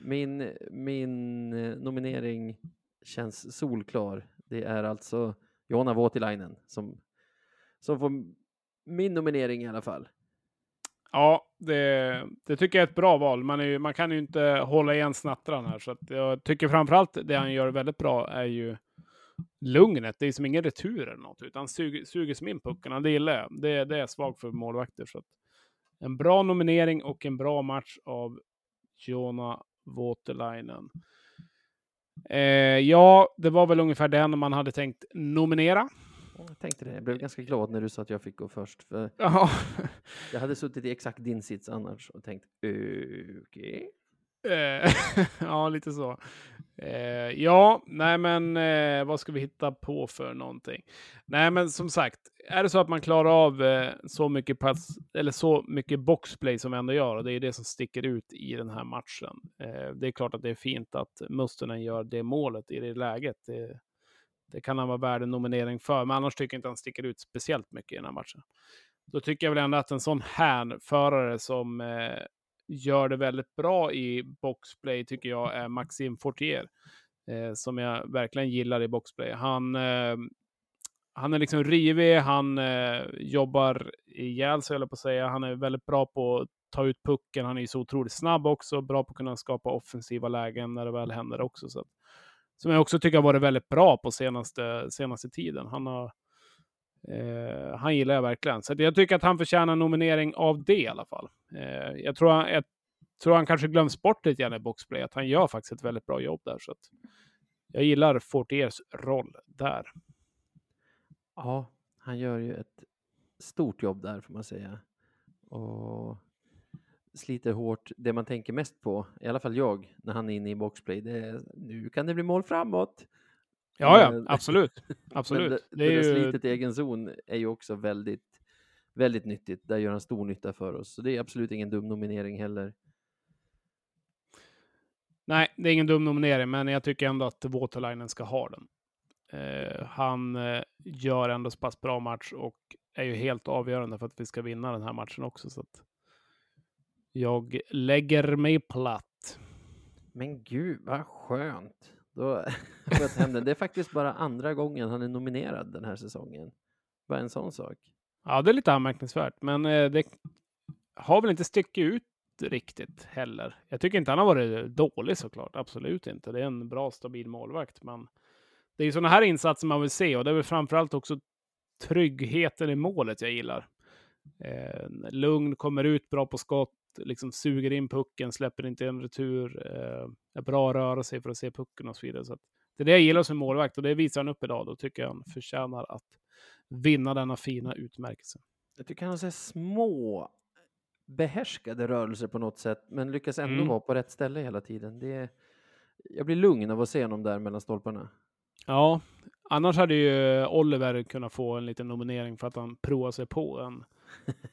Min, min eh, nominering känns solklar. Det är alltså Jonna Voutilainen som, som får min nominering i alla fall. Ja, det, det tycker jag är ett bra val. Man, är ju, man kan ju inte hålla igen snattran här, så att jag tycker framförallt det han gör väldigt bra är ju lugnet. Det är som ingen retur eller något, utan suger, suger som in puckarna. Det gillar jag. Det, det är svagt för målvakter. Så att en bra nominering och en bra match av Jona Voutilainen. Eh, ja, det var väl ungefär den man hade tänkt nominera. Jag tänkte det. Jag blev ganska glad när du sa att jag fick gå först. För Ja, jag hade suttit i exakt din sits annars och tänkt okej. Eh, ja, lite så. Eh, ja, nej men eh, vad ska vi hitta på för någonting? Nej, men som sagt, är det så att man klarar av så mycket pass, eller så mycket boxplay som vi ändå gör, och det är det som sticker ut i den här matchen. Det är klart att det är fint att Mustonen gör det målet i det läget. Det, det kan han vara värd en nominering för, men annars tycker jag inte han sticker ut speciellt mycket i den här matchen. Då tycker jag väl ändå att en sån här förare som eh, gör det väldigt bra i boxplay tycker jag är Maxime Fortier. Eh, som jag verkligen gillar i boxplay. Han, eh, han är liksom rivig, han eh, jobbar ihjäl sig, höll jag på att säga. Han är väldigt bra på att ta ut pucken. Han är ju så otroligt snabb också, bra på att kunna skapa offensiva lägen när det väl händer också. Så att, som jag också tycker har varit väldigt bra på senaste, senaste tiden. Han har Eh, han gillar jag verkligen. Så jag tycker att han förtjänar en nominering av det i alla fall. Eh, jag, tror han, jag tror han kanske glöms bort lite grann i boxplay, att han gör faktiskt ett väldigt bra jobb där. Så att jag gillar Fortiers roll där. Ja, han gör ju ett stort jobb där får man säga. Och sliter hårt. Det man tänker mest på, i alla fall jag, när han är inne i boxplay, det är nu kan det bli mål framåt. Ja, ja, Men- absolut. Absolut. det, det det där ju... slitet i egen zon är ju också väldigt, väldigt nyttigt. Där gör han stor nytta för oss. Så det är absolut ingen dum nominering heller. Nej, det är ingen dum nominering, men jag tycker ändå att Waterlinen ska ha den. Eh, han eh, gör ändå så pass bra match och är ju helt avgörande för att vi ska vinna den här matchen också. Så att jag lägger mig platt. Men gud vad skönt. Då hem den. Det är faktiskt bara andra gången han är nominerad den här säsongen. Bara en sån sak. Ja, det är lite anmärkningsvärt, men eh, det har väl inte stickit ut riktigt heller. Jag tycker inte han har varit dålig såklart, absolut inte. Det är en bra, stabil målvakt, men det är ju sådana här insatser man vill se och det är väl framförallt också tryggheten i målet jag gillar. Eh, lugn, kommer ut bra på skott, liksom suger in pucken, släpper inte en retur, eh, är bra att röra sig för att se pucken och så vidare. Så det är det jag gillar som målvakt och det visar han upp idag. Då tycker jag han förtjänar att vinna denna fina utmärkelse. Jag tycker han har små behärskade rörelser på något sätt, men lyckas ändå Mm. vara på rätt ställe hela tiden. Det, jag blir lugn av att se honom där mellan stolparna. Ja, annars hade ju Oliver kunnat få en liten nominering för att han provar sig på en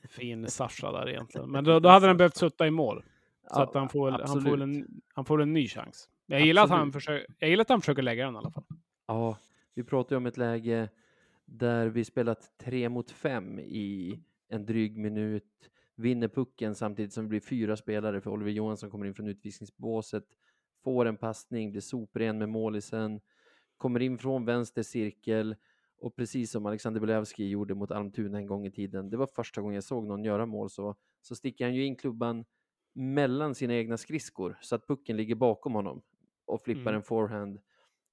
fin Sasha där egentligen. Men då, då hade han behövt sutta i mål. Så Ja, att han får, väl, han, får en, han får en ny chans. Jag gillar, att han försöker, jag gillar att han försöker lägga den i alla fall. Ja, vi pratar ju om ett läge där vi spelat tre mot fem i en dryg minut, vinner pucken samtidigt som det blir fyra spelare för Oliver Johansson kommer in från utvisningsbåset, får en passning, blir sopren med målisen, kommer in från vänster cirkel och precis som Alexander Belewski gjorde mot Almtuna en gång i tiden, det var första gången jag såg någon göra mål så, så sticker han ju in klubban mellan sina egna skridskor så att pucken ligger bakom honom och flippar Mm. en forehand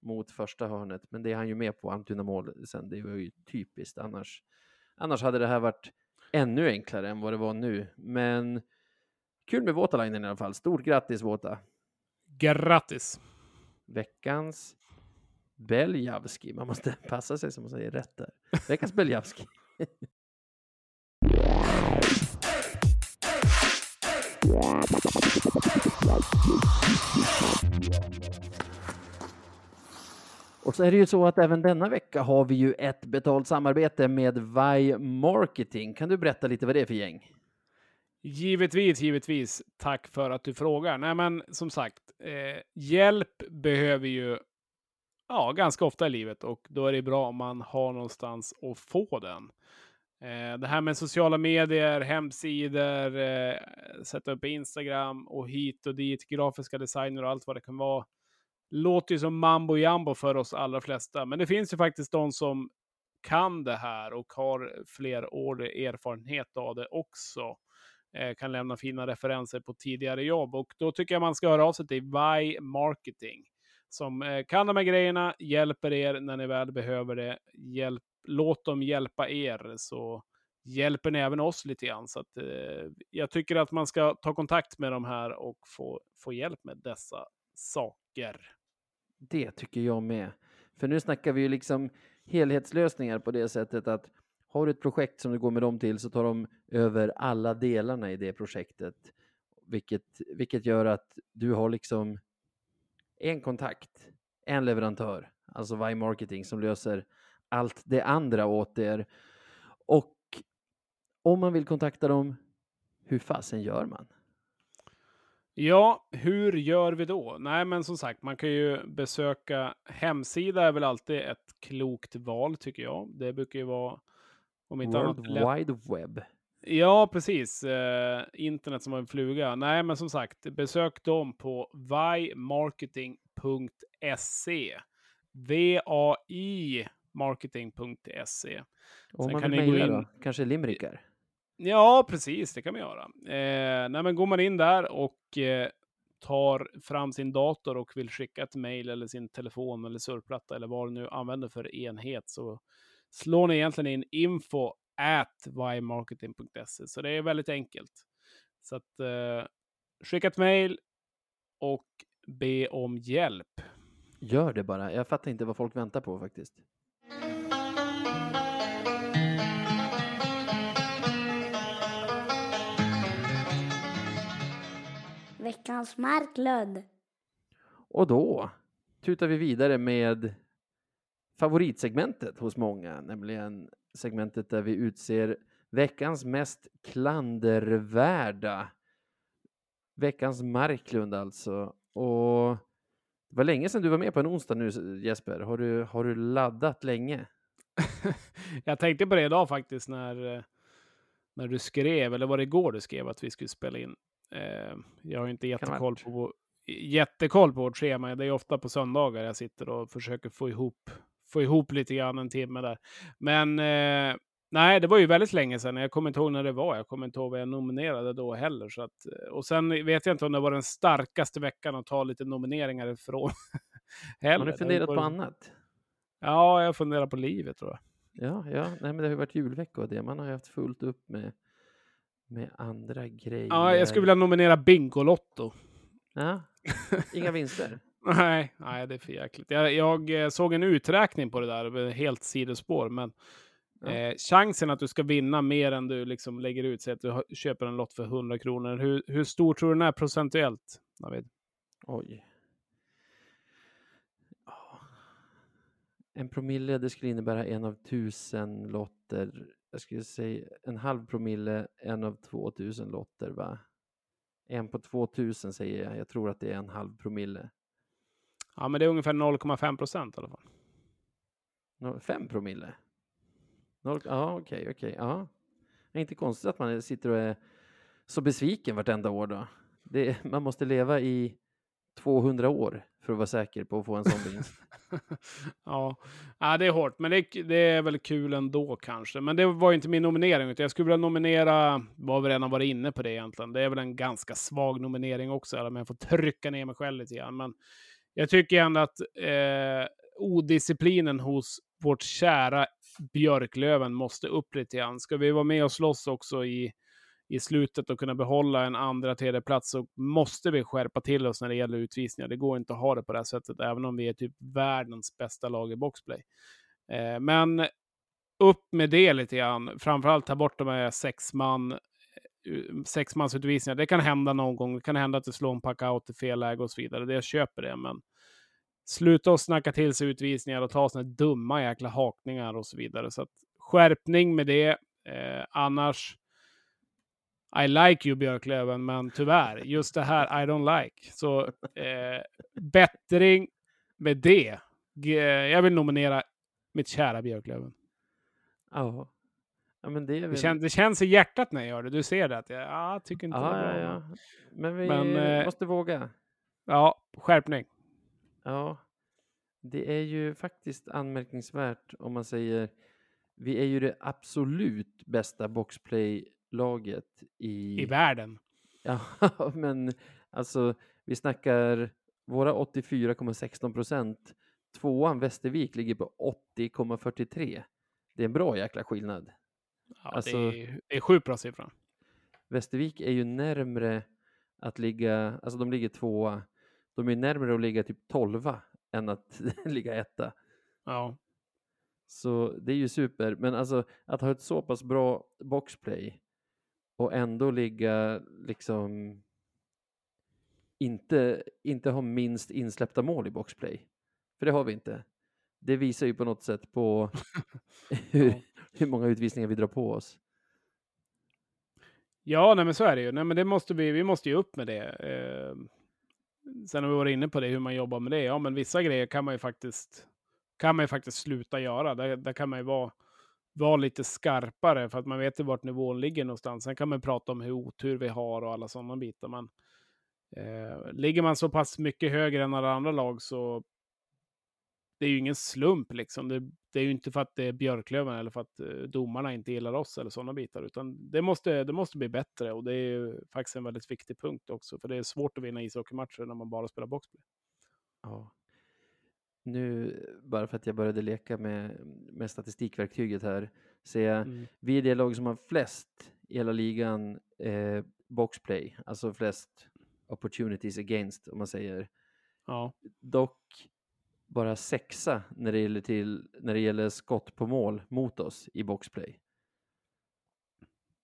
mot första hörnet. Men det är han ju med på, Almtuna mål sen. Det var ju typiskt. Annars, annars hade det här varit ännu enklare än vad det var nu. Men kul med Våtalainen i alla fall. Stort grattis Våta! Grattis! Veckans Beljavski. Man måste passa sig som man säger rätt där. Veckans Beljavski. Och så är det ju så att även denna vecka har vi ju ett betalt samarbete med Vi Marketing. Kan du berätta lite vad det är för gäng? Givetvis, givetvis. Tack för att du frågar. Nej, men som sagt, eh, hjälp behöver ju ja, ganska ofta i livet och då är det bra om man har någonstans att få den. Eh, det här med sociala medier, hemsidor, eh, sätta upp Instagram och hit och dit, grafiska designer och allt vad det kan vara. Låter ju som mambo jambo för oss allra flesta, men det finns ju faktiskt de som kan det här och har fler år erfarenhet av det också eh, kan lämna fina referenser på tidigare jobb. Och då tycker jag man ska höra av sig till Vi Marketing som eh, kan de här grejerna, hjälper er när ni väl behöver det. Hjälp, låt dem hjälpa er så hjälper ni även oss lite grann. Så att, eh, jag tycker att man ska ta kontakt med de här och få, få hjälp med dessa saker. Det tycker jag med. För nu snackar vi ju liksom helhetslösningar på det sättet att har du ett projekt som du går med dem till så tar de över alla delarna i det projektet. Vilket, vilket gör att du har liksom en kontakt, en leverantör, alltså Vi Marketing som löser allt det andra åt er. Och om man vill kontakta dem, hur fasen gör man? Ja, hur gör vi då? Nej, men som sagt, man kan ju besöka hemsida är väl alltid ett klokt val tycker jag. Det brukar ju vara om inte annat World lätt Wide Web. Ja, precis. Eh, internet som en fluga. Nej, men som sagt, besök dem på vimarketing.se. V-A-I marketing.se. Om Sen man kan vill mejla in- då? Kanske limerickar? Ja, precis. Det kan man göra. Eh, nej, men går man in där och eh, tar fram sin dator och vill skicka ett mejl eller sin telefon eller surfplatta eller vad du nu använder för enhet så slår ni egentligen in info at ymarketing.se. Så det är väldigt enkelt. Så att eh, skicka ett mejl och be om hjälp. Gör det bara. Jag fattar inte vad folk väntar på faktiskt. Veckans Marklund. Och då tutar vi vidare med favoritsegmentet hos många, nämligen segmentet där vi utser veckans mest klandervärda. Veckans Marklund alltså. Och det var länge sedan du var med på en onsdag nu Jesper. Har du, har du laddat länge? Jag tänkte på det idag faktiskt när, när du skrev, eller var det igår du skrev att vi skulle spela in. Eh, Jag har inte jättekoll på, jättekoll på vårt schema. Det är ofta på söndagar jag sitter och försöker få ihop, få ihop lite grann en timme där. Men eh, nej, det var ju väldigt länge sedan. Jag kommer inte ihåg när det var. Jag kommer inte ihåg vad jag nominerade då heller. Så att, eh, och sen vet jag inte om det var den starkaste veckan att ta lite nomineringar ifrån. heller. Har du funderat på annat? Ja, jag funderar på livet tror jag. Ja, ja, nej, men det har ju varit julvecka och det. Man har ju haft fullt upp med, med andra grejer. Ja, jag skulle vilja nominera Bingolotto. Ja, inga vinster. Nej, nej, det är för jäkligt. Jag, jag eh, såg en uträkning på det där, helt sidospår, men Ja. eh, chansen att du ska vinna mer än du liksom lägger ut, säg att du köper en lott för 100 kronor. Hur, hur stor tror du den är procentuellt, David? Oj. En promille, det skulle innebära en av tusen lotter. Jag skulle säga en halv promille, en av två tusen lotter, va? En på 2000 säger jag. Jag tror att det är en halv promille. Ja, men det är ungefär 0,5 procent i alla fall. Nå- Fem promille? Noll- Ja, okej, okej. Det är inte konstigt att man sitter och är så besviken vartenda år då. Det, man måste leva i 200 år för att vara säker på att få en sån vinst. ja. ja, det är hårt, men det, är- det är väl kul ändå kanske. Men det var inte min nominering, utan jag skulle vilja nominera, var vi redan varit inne på det egentligen. Det är väl en ganska svag nominering också, eller om jag får trycka ner mig själv lite grann. Men jag tycker ändå att eh, odisciplinen hos vårt kära Björklöven måste upp lite grann. Ska vi vara med och slåss också i, i slutet och kunna behålla en andra, tredje plats så måste vi skärpa till oss när det gäller utvisningar. Det går inte att ha det på det här sättet, även om vi är typ världens bästa lag i boxplay. Eh, men upp med det lite grann. Framförallt ta bort de här sex man sexmansutvisningar. Det kan hända någon gång. Det kan hända att du slår en pack-out i fel läge och så vidare. Det jag köper det, men sluta att snacka till sig utvisningar och ta såna här dumma jäkla hakningar och så vidare. Så att skärpning med det. Eh, annars, I like you Björklöven, men tyvärr, just det här I don't like. Så eh, bättring med det. Jag vill nominera mitt kära Björklöven. Ja ja, men det Det, kän, det känns i hjärtat när jag gör det. Du ser det. Att jag ja, tycker inte det Ja, ja. Men vi Men, eh, måste våga. ja, skärpning. Ja, det är ju faktiskt anmärkningsvärt om man säger vi är ju det absolut bästa boxplay-laget i... I världen. Ja, men alltså vi snackar våra 84,16 procent. Tvåan Västervik ligger på 80,43. Det är en bra jäkla skillnad. Ja, Alltså- det, är, det är sjukt bra siffra. Västervik är ju närmre att ligga, alltså de ligger tvåa. De är närmre att ligga typ tolva än att ligga etta. Ja. Så det är ju super, men alltså att ha ett så pass bra boxplay och ändå ligga liksom inte, inte ha minst insläppta mål i boxplay. För det har vi inte. Det visar ju på något sätt på hur. hur många utvisningar vi drar på oss. Ja, nej, men så är det ju. Nej, men det måste vi, vi måste ju upp med det. Eh, sen har vi varit inne på det, hur man jobbar med det. Ja, men vissa grejer kan man ju faktiskt, kan man ju faktiskt sluta göra. Där, där kan man ju vara, vara lite skarpare för att man vet ju vart nivån ligger någonstans. Sen kan man prata om hur otur vi har och alla sådana bitar. Men eh, ligger man så pass mycket högre än alla andra lag så det är ju ingen slump liksom. Det, det är ju inte för att det är Björklöven eller för att eh, domarna inte gillar oss eller sådana bitar, utan det måste, det måste bli bättre och det är ju faktiskt en väldigt viktig punkt också, för det är svårt att vinna ishockeymatcher när man bara spelar boxplay. Ja. Nu, bara för att jag började leka med, med statistikverktyget här, ser jag Mm. vi är det lag som har flest i hela ligan eh, boxplay, alltså flest opportunities against om man säger. Ja, Dock bara sexa när det gäller, till, när det gäller skott på mål mot oss i boxplay.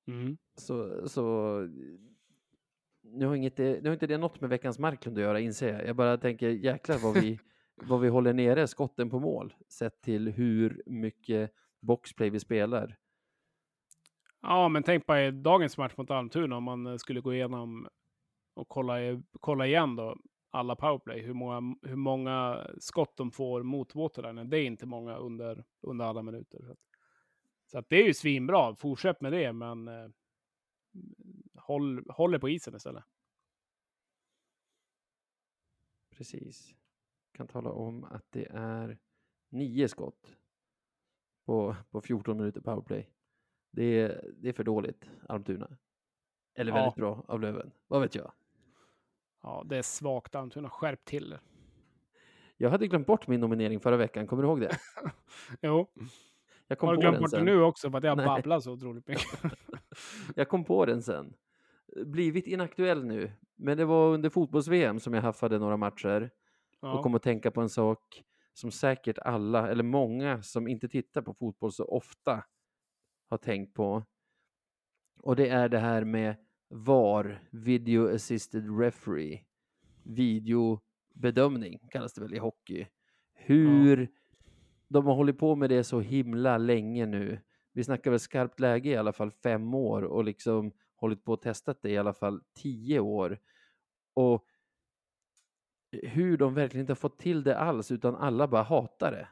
mm. Så, så nu har, inget, nu har inte det något med veckans Marklund att göra inser jag. Jag bara tänker jäklar vad vi, vad vi håller nere skotten på mål sett till hur mycket boxplay vi spelar. ja men tänk på dagens match mot Almtuna om man skulle gå igenom och kolla, kolla igen då alla powerplay, hur många, hur många skott de får mot Waterlinen. Det är inte många under, under alla minuter. Så, att, så att det är ju svinbra. Fortsätt med det, men eh, håll, håll er på isen istället. Precis. Kan tala om att det är nio skott på, på 14 minuter powerplay. Det är, det är för dåligt, Almtuna. Eller Ja. väldigt bra av Löven. Vad vet jag? Ja, det är svagt. Almtuna, skärp till er. Jag hade glömt bort min nominering förra veckan, kommer du ihåg det? Jo, Jag kom har du glömt bort det nu också för att jag Nej. babblar så otroligt mycket? Jag kom på den sen. Blivit inaktuell nu, men det var under fotbolls-VM som jag haffade några matcher och Ja. kom att tänka på en sak som säkert alla, eller många som inte tittar på fotboll så ofta har tänkt på. Och det är det här med VAR, Video Assisted Referee, videobedömning kallas det väl i hockey. Hur de har hållit på med det så himla länge nu. Vi snackar väl skarpt läge i alla fall fem år och liksom hållit på och testat det i alla fall tio år. Och hur de verkligen inte har fått till det alls, utan alla bara hatar det.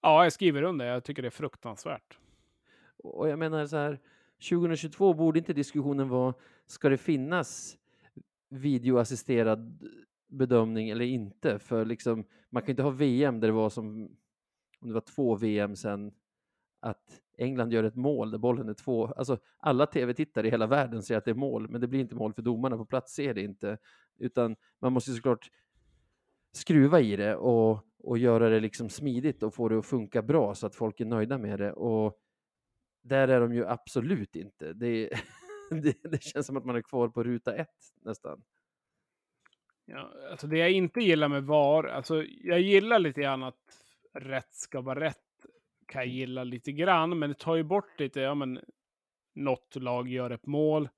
Ja, jag skriver under. Jag tycker det är fruktansvärt. Och jag menar så här, 2022 borde inte diskussionen vara, ska det finnas videoassisterad bedömning eller inte? För liksom, man kan inte ha VM där det var som, om det var två VM sen, att England gör ett mål där bollen är två, alltså alla tv-tittare i hela världen säger att det är mål, men det blir inte mål för domarna på plats ser det inte, utan man måste såklart skruva i det och, och göra det liksom smidigt och få det att funka bra så att folk är nöjda med det. Och där är de ju absolut inte. Det, det, det känns som att man är kvar på ruta ett nästan. Ja, alltså det jag inte gillar med VAR, alltså jag gillar lite grann att rätt ska vara rätt. Kan jag gilla lite grann, men det tar ju bort lite, ja men något lag gör ett mål.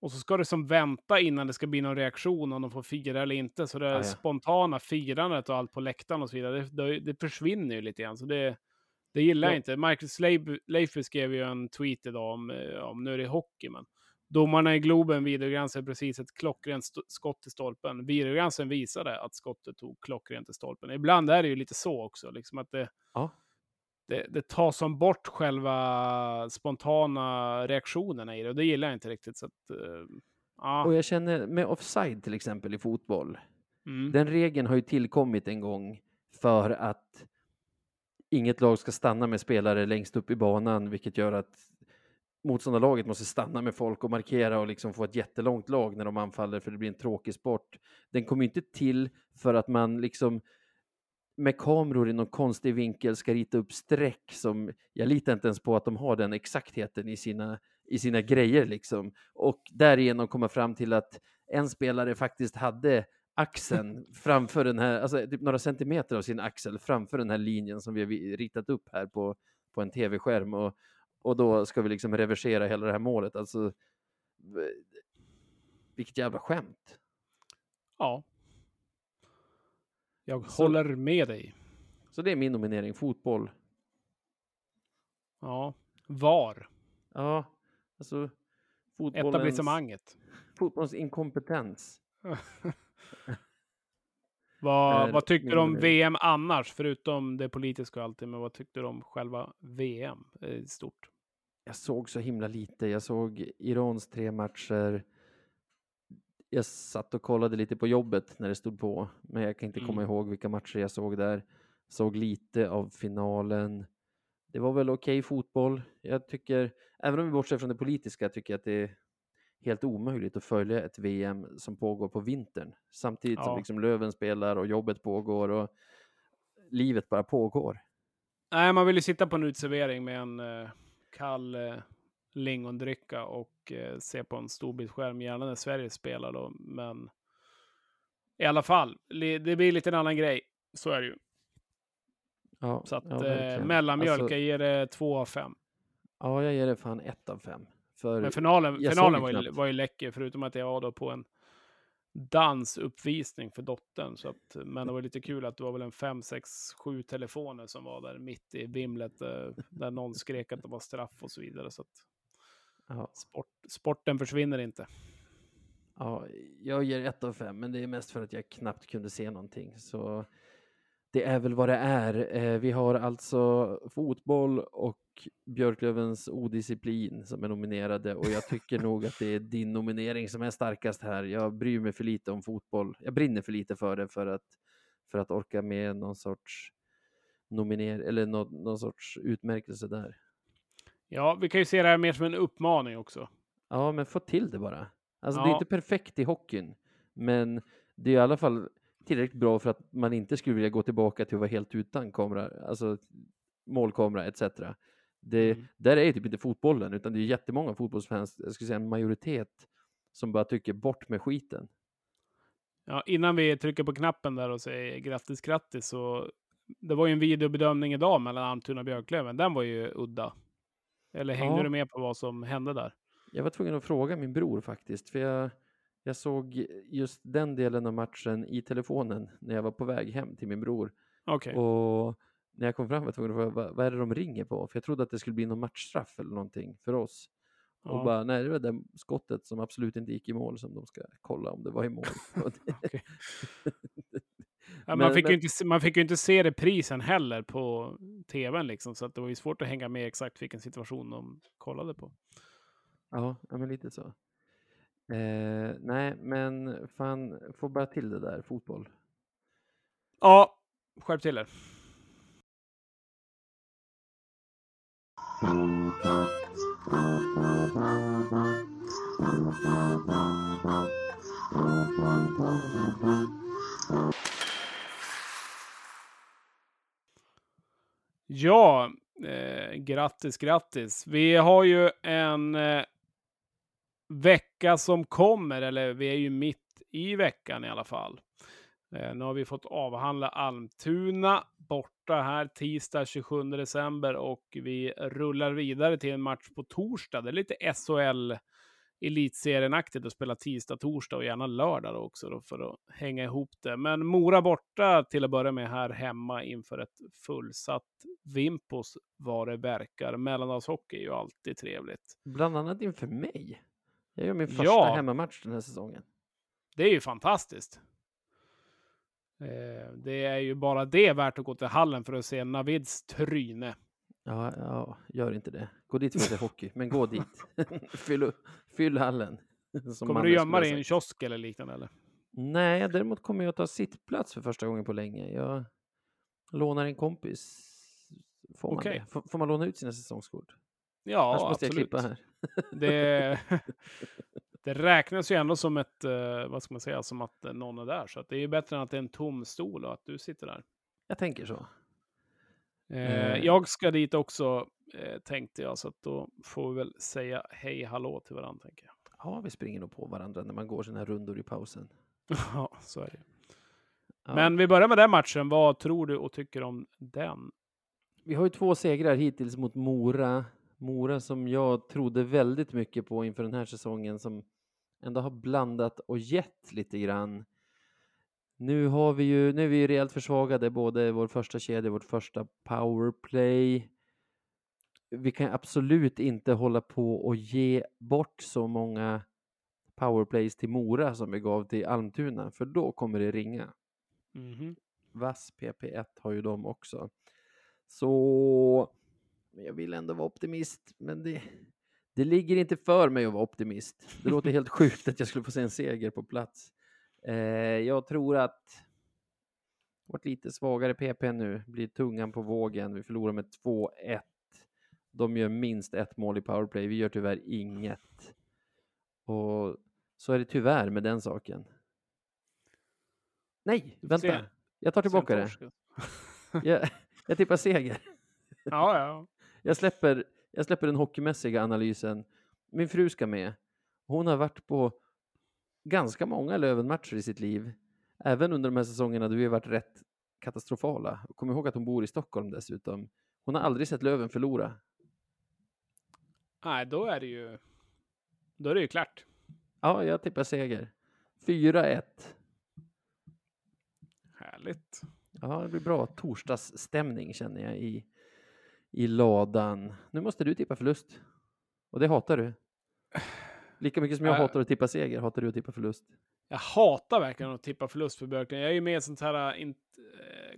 Och så ska det som vänta innan det ska bli någon reaktion om de får fira eller inte. Så det Ja, ja. spontana firandet och allt på läktaren och så vidare, det, det, det försvinner ju lite grann. Så det, det gillar jag Ja. inte. Marcus Leif- Leifby skrev ju en tweet idag om, eh, om nu är det hockey, men domarna i Globen videogranskade precis ett klockrent skott i stolpen. Videogranskningen visade att skottet tog klockrent i stolpen. Ibland är det ju lite så också, liksom att det, Ja. det, det tar som bort själva spontana reaktionerna i det och det gillar jag inte riktigt. Så att, eh, ja. Och jag känner med offside till exempel i fotboll, Mm. den regeln har ju tillkommit en gång för att inget lag ska stanna med spelare längst upp i banan, vilket gör att motståndarlaget måste stanna med folk och markera och liksom få ett jättelångt lag när de anfaller för det blir en tråkig sport. Den kommer inte till för att man liksom med kameror i någon konstig vinkel ska rita upp streck som jag litar inte ens på att de har den exaktheten i sina, i sina grejer liksom och därigenom komma fram till att en spelare faktiskt hade axeln framför den här, alltså typ några centimeter av sin axel framför den här linjen som vi har ritat upp här på, på en tv-skärm och, och då ska vi liksom reversera hela det här målet. Alltså, vilket jävla skämt. Ja. Jag Så- håller med dig. Så det är min nominering, fotboll. Ja. VAR. Ja, alltså fotbollens, Etablissemanget. fotbollens inkompetens. Vad, är vad tyckte du om nominering. VM annars? Förutom det politiska och allting, men vad tyckte du om själva VM i stort? Jag såg så himla lite. Jag såg Irans tre matcher. Jag satt och kollade lite på jobbet när det stod på, men jag kan inte komma Mm. ihåg vilka matcher jag såg där. Såg lite av finalen. Det var väl okej fotboll. Jag tycker, även om vi bortser från det politiska, tycker jag att det helt omöjligt att följa ett VM som pågår på vintern. Samtidigt som Ja. liksom Löven spelar och jobbet pågår och livet bara pågår. Nej, man vill ju sitta på en uteservering med en eh, kall eh, lingondricka och eh, se på en storbildsskärm, gärna när Sverige spelar då, men i alla fall, det blir lite en annan grej. Så är det ju. Ja, Så att ja, eh, mellanmjölk, Alltså- jag ger det två av fem. Ja, jag ger det fan ett av fem. För Men finalen, finalen var, ju var ju läcker, förutom att jag var då på en dansuppvisning för dottern. Så att, men det var lite kul att det var väl en fem, sex, sju telefoner som var där mitt i vimlet, eh, där någon skrek att det var straff och så vidare. Så att sport, sporten försvinner inte. ja, jag ger ett av fem, men det är mest för att jag knappt kunde se någonting. Så det är väl vad det är. Eh, vi har alltså fotboll och Björklövens odisciplin som är nominerade och jag tycker nog att det är din nominering som är starkast här. Jag bryr mig för lite om fotboll. Jag brinner för lite för det för att, för att orka med någon sorts nominer eller någon, någon sorts utmärkelse där. Ja, vi kan ju se det här mer som en uppmaning också. Ja, men få till det bara. Alltså det är Ja. inte perfekt i hockeyn, men det är i alla fall tillräckligt bra för att man inte skulle vilja gå tillbaka till att vara helt utan kamera, alltså målkamera etc. Det, Mm. Där är ju typ inte fotbollen, utan det är jättemånga fotbollsfans, jag skulle säga en majoritet, som bara tycker bort med skiten. Ja, innan vi trycker på knappen där och säger grattis, grattis, så det var ju en videobedömning idag mellan Almtuna och Björklöven. Den var ju udda. Eller hängde Ja. du med på vad som hände där? Jag var tvungen att fråga min bror faktiskt, för jag, Jag såg just den delen av matchen i telefonen när jag var på väg hem till min bror. Okej. Och när jag kom fram var jag tvungen att fråga, vad, är det de ringer på? För jag trodde att det skulle bli någon matchstraff eller någonting för oss. Och Ja. bara, nej det var det skottet som absolut inte gick i mål som de ska kolla om det var i mål. Och Men- man, fick men- ju inte, man fick ju inte se reprisen heller på tvn, liksom, så att det var ju svårt att hänga med exakt vilken situation de kollade på. Ja, ja men lite så. Eh, nej, men fan, få bara till det där, fotboll. Ja, skärp till er. Ja, eh, grattis, grattis. Vi har ju en eh, vecka som kommer, eller vi är ju mitt i veckan i alla fall. Eh, nu har vi fått avhandla Almtuna borta här tisdag 27 december och vi rullar vidare till en match på torsdag. Det är lite SHL elitserien-aktigt att spela tisdag, torsdag och gärna lördag då också då för att hänga ihop det. Men Mora borta till att börja med här hemma inför ett fullsatt Vimpos vad det verkar. Mellandagshockey är ju alltid trevligt. Bland annat inför mig. Jag gör min första Ja. hemmamatch den här säsongen. Det är ju fantastiskt. Eh, det är ju bara det värt att gå till hallen för att se Navids tryne. Ja, ja, gör inte det. Gå dit för att se hockey, men gå dit. fyll, fyll hallen. Kommer du gömma dig i en kiosk eller liknande? Eller? Nej, däremot kommer jag ta sittplats för första gången på länge. Jag lånar en kompis. Får man? Får, får man låna ut sina säsongskort? Annars Ja, måste jag absolut. klippa här. Det, det räknas ju ändå som ett, eh, vad ska man säga, som att någon är där. Så att det är ju bättre än att det är en tom stol och att du sitter där. Jag tänker så. Eh, Eh. jag ska dit också, eh, tänkte jag, så att då får vi väl säga hej hallå till varandra, tänker jag. Ja, vi springer nog på varandra när man går sina här rundor i pausen. ja, så är det. Ja. Men vi börjar med den matchen. Vad tror du och tycker om den? Vi har ju två segrar hittills mot Mora. Mora som jag trodde väldigt mycket på inför den här säsongen som ändå har blandat och gett lite grann. Nu har vi ju, nu är vi ju rejält försvagade, både vår första kedja, vårt första powerplay. Vi kan absolut inte hålla på och ge bort så många powerplays till Mora som vi gav till Almtuna, för då kommer det ringa. Mhm. Vass PP1 har ju de också. Så men jag vill ändå vara optimist, men det, det ligger inte för mig att vara optimist. Det låter helt sjukt att jag skulle få se en seger på plats. Eh, jag tror att vårt lite svagare PP nu blir tungan på vågen. Vi förlorar med 2-1. De gör minst ett mål i powerplay. Vi gör tyvärr inget. Och så är det tyvärr med den saken. Nej, vänta. Jag tar tillbaka det. Jag, jag tippar seger. Ja, ja. Jag släpper, jag släpper den hockeymässiga analysen. Min fru ska med. Hon har varit på ganska många Löven-matcher i sitt liv. Även under de här säsongerna då vi har varit rätt katastrofala. Kom ihåg att hon bor i Stockholm dessutom. Hon har aldrig sett Löven förlora. Nej, då är det ju... Då är det ju klart. Ja, jag tippar seger. 4-1. Härligt. Ja, det blir bra torsdagsstämning känner jag i, i ladan. Nu måste du tippa förlust. Och det hatar du. Lika mycket som jag Äh. hatar att tippa seger, hatar du att tippa förlust. Jag hatar verkligen att tippa förlust för Björklund. Jag är ju med i sånt här äh, eh,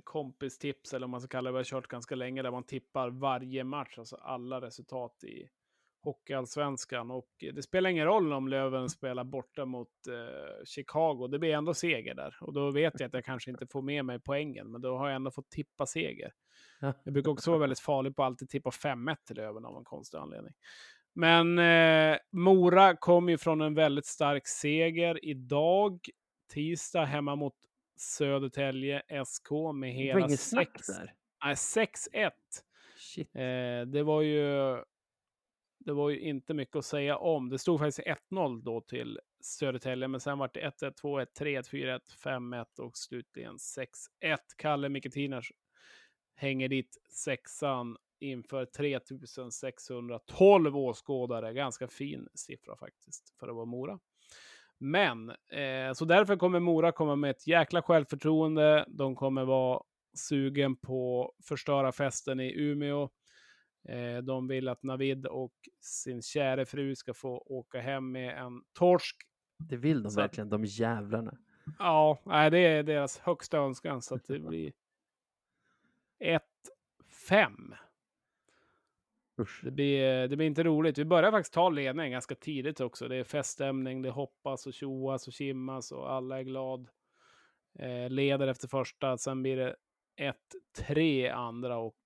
kompistips, eller vad man ska kalla det. Vi har kört ganska länge, där man tippar varje match, alltså alla resultat i Hockeyallsvenskan. Och det spelar ingen roll om Löven spelar borta mot eh, Chicago. Det blir ändå seger där. Och då vet jag att jag kanske inte får med mig poängen, men då har jag ändå fått tippa seger. Ja. Jag brukar också vara väldigt farlig på att alltid tippa 5-1 till Löven av en konstig anledning. Men eh, Mora kom ju från en väldigt stark seger idag, tisdag, hemma mot Södertälje SK med hela inget snack sex, där. nej, 6-1. Shit. Eh, det var ju det var ju inte mycket att säga om. Det stod faktiskt 1-0 då till Södertälje, men sen var det 1-1, 2-1, 3-1, 4-1, 5-1 och slutligen 6-1. Kalle Miketinas hänger dit sexan inför 3612 åskådare. Ganska fin siffra faktiskt för att vara Mora. Men, eh, så därför kommer Mora komma med ett jäkla självförtroende. De kommer vara sugen på att förstöra festen i Umeå. Eh, de vill att Navid och sin kära fru ska få åka hem med en torsk. Det vill de Så verkligen, de jävlarna. Ja, nej, det är deras högsta önskan, så att det blir 1-5. Usch. Det blir, det blir inte roligt. Vi börjar faktiskt ta ledningen ganska tidigt också. Det är feststämning, det hoppas och tjoas och kimmas och alla är glad. Eh, leder efter första, sen blir det 1-3 andra och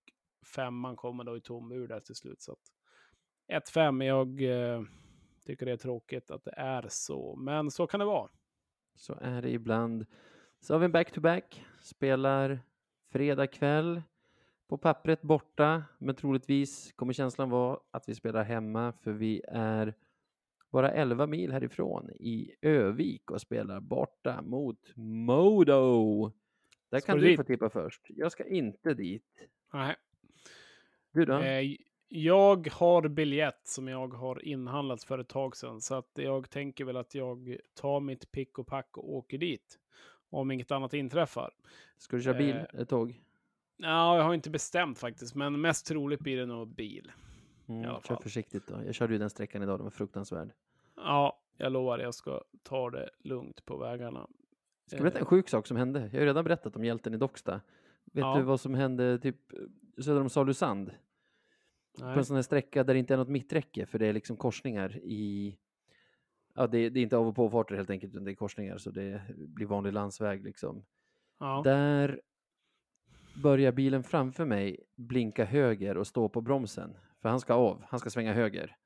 femman kommer då i tom ur där till slut. Så att 1-5, jag eh, tycker det är tråkigt att det är så, men så kan det vara. Så är det ibland. Så har vi en back-to-back. Spelar fredag kväll. På pappret borta, men troligtvis kommer känslan vara att vi spelar hemma för vi är bara 11 mil härifrån i Övik och spelar borta mot Modo. Där Ska kan du du få tippa först. Jag ska inte dit. Nej. Du då? Eh, jag har biljett som jag har inhandlat för ett tag sedan, så att jag tänker väl att jag tar mitt pick och pack och åker dit. Om inget annat inträffar. Ska du köra bil eh, tåg? Ja, jag har inte bestämt faktiskt, men mest troligt blir det nog bil. Mm, kör försiktigt då. Jag körde ju den sträckan idag, den var fruktansvärd. Ja, jag lovar, jag ska ta det lugnt på vägarna. Ska jag berätta en Eh, sjuk sak som hände? Jag har ju redan berättat om hjälten i Docksta. Vet Ja. du vad som hände typ söder om Salusand? På nej. en sån här sträcka där det inte är något mitträcke för det är liksom korsningar i... Ja, det, det är inte av och påfarter helt enkelt, utan det är korsningar så det blir vanlig landsväg liksom. Ja. Där börjar bilen framför mig blinka höger och stå på bromsen. För han ska av, han ska svänga höger.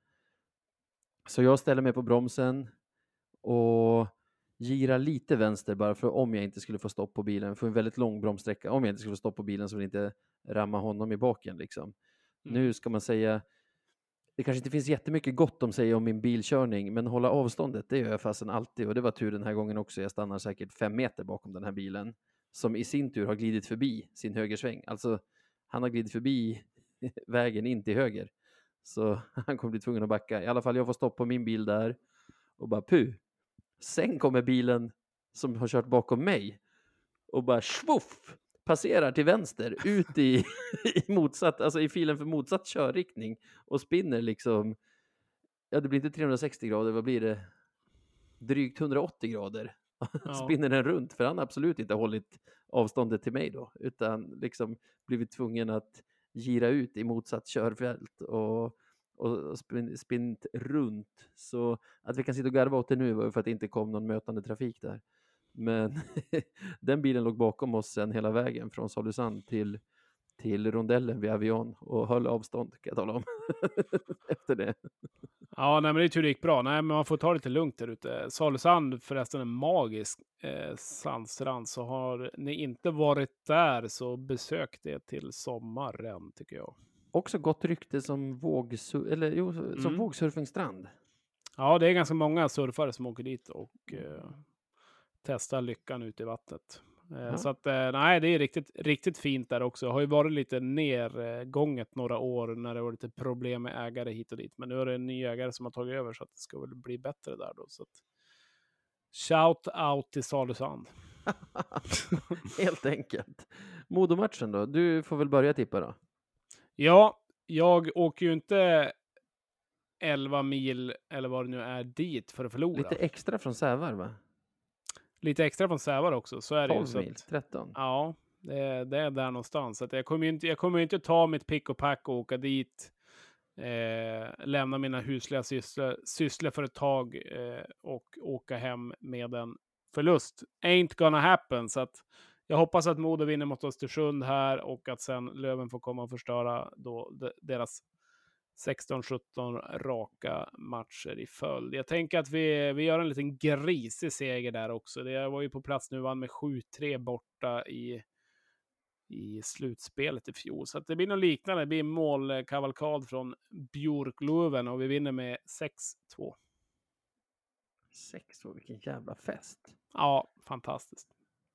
Så jag ställer mig på bromsen och girar lite vänster bara för om jag inte skulle få stopp på bilen. För en väldigt lång bromssträcka. Om jag inte skulle få stopp på bilen så vill inte ramma honom i baken liksom. Mm. Nu ska man säga, det kanske inte finns jättemycket gott om sig om min bilkörning, men hålla avståndet, det gör jag fasen alltid. Och det var tur den här gången också. Jag stannar säkert fem meter bakom den här bilen, som i sin tur har glidit förbi sin högersväng. Alltså, han har glidit förbi vägen in till höger. Så han kommer bli tvungen att backa. I alla fall, jag får stopp på min bil där och bara puh. Sen kommer bilen som har kört bakom mig och bara svoff passerar till vänster ut i, i motsatt, alltså i filen för motsatt körriktning och spinner liksom, ja det blir inte 360 grader, vad blir det? Drygt 180 grader Ja. spinner den runt för han har absolut inte hållit avståndet till mig då utan liksom blivit tvungen att gira ut i motsatt körfält och, och spin, spint runt. Så att vi kan sitta och garva åt det nu var ju för att det inte kom någon mötande trafik där. Men den bilen låg bakom oss sen hela vägen från Salusand till, till rondellen vid Avion och höll avstånd kan jag tala om. Efter det. Ja, nej, men det är tur det gick bra. Nej, men man får ta det lite lugnt där ute. Salusand förresten en magisk eh, sandstrand, så har ni inte varit där så besök det till sommaren tycker jag. Också gott rykte som, vågsu- eller, jo, som Mm. vågsurfingstrand. Ja, det är ganska många surfare som åker dit och eh, testar lyckan ute i vattnet. Eh, Ja. Så att, eh, nej, det är riktigt, riktigt fint där också. Det har ju varit lite nergånget några år när det var lite problem med ägare hit och dit. Men nu är det en ny ägare som har tagit över så att det ska väl bli bättre där då. Så att, shout out till Salusand. Helt enkelt. Modomatchen då? Du får väl börja tippa då. Ja, jag åker ju inte 11 mil eller vad det nu är dit för att förlora. Lite Lite, extra från Sävar va? extra från Sävar också, så är det ju. 12 Så mil, att, 13. ja, det, är- det är där någonstans. Så att jag kommer ju inte, jag kommer inte ta mitt pick och pack och åka dit. Eh, lämna mina husliga sysslor, sysslor för ett tag eh, och åka hem med en förlust. Ain't gonna happen. Så att jag hoppas att Modo vinner mot Östersund här och att sen Löven får komma och förstöra då de, deras 16-17 raka matcher i följd. Jag tänker att vi, vi gör en liten grisig seger där också. Det jag var ju på plats nu, vann med 7-3 borta i, i slutspelet i fjol. Så det blir något liknande. Det blir målkavalkad från Björklöven och vi vinner med 6-2. 6 vilken jävla fest. Ja, fantastiskt.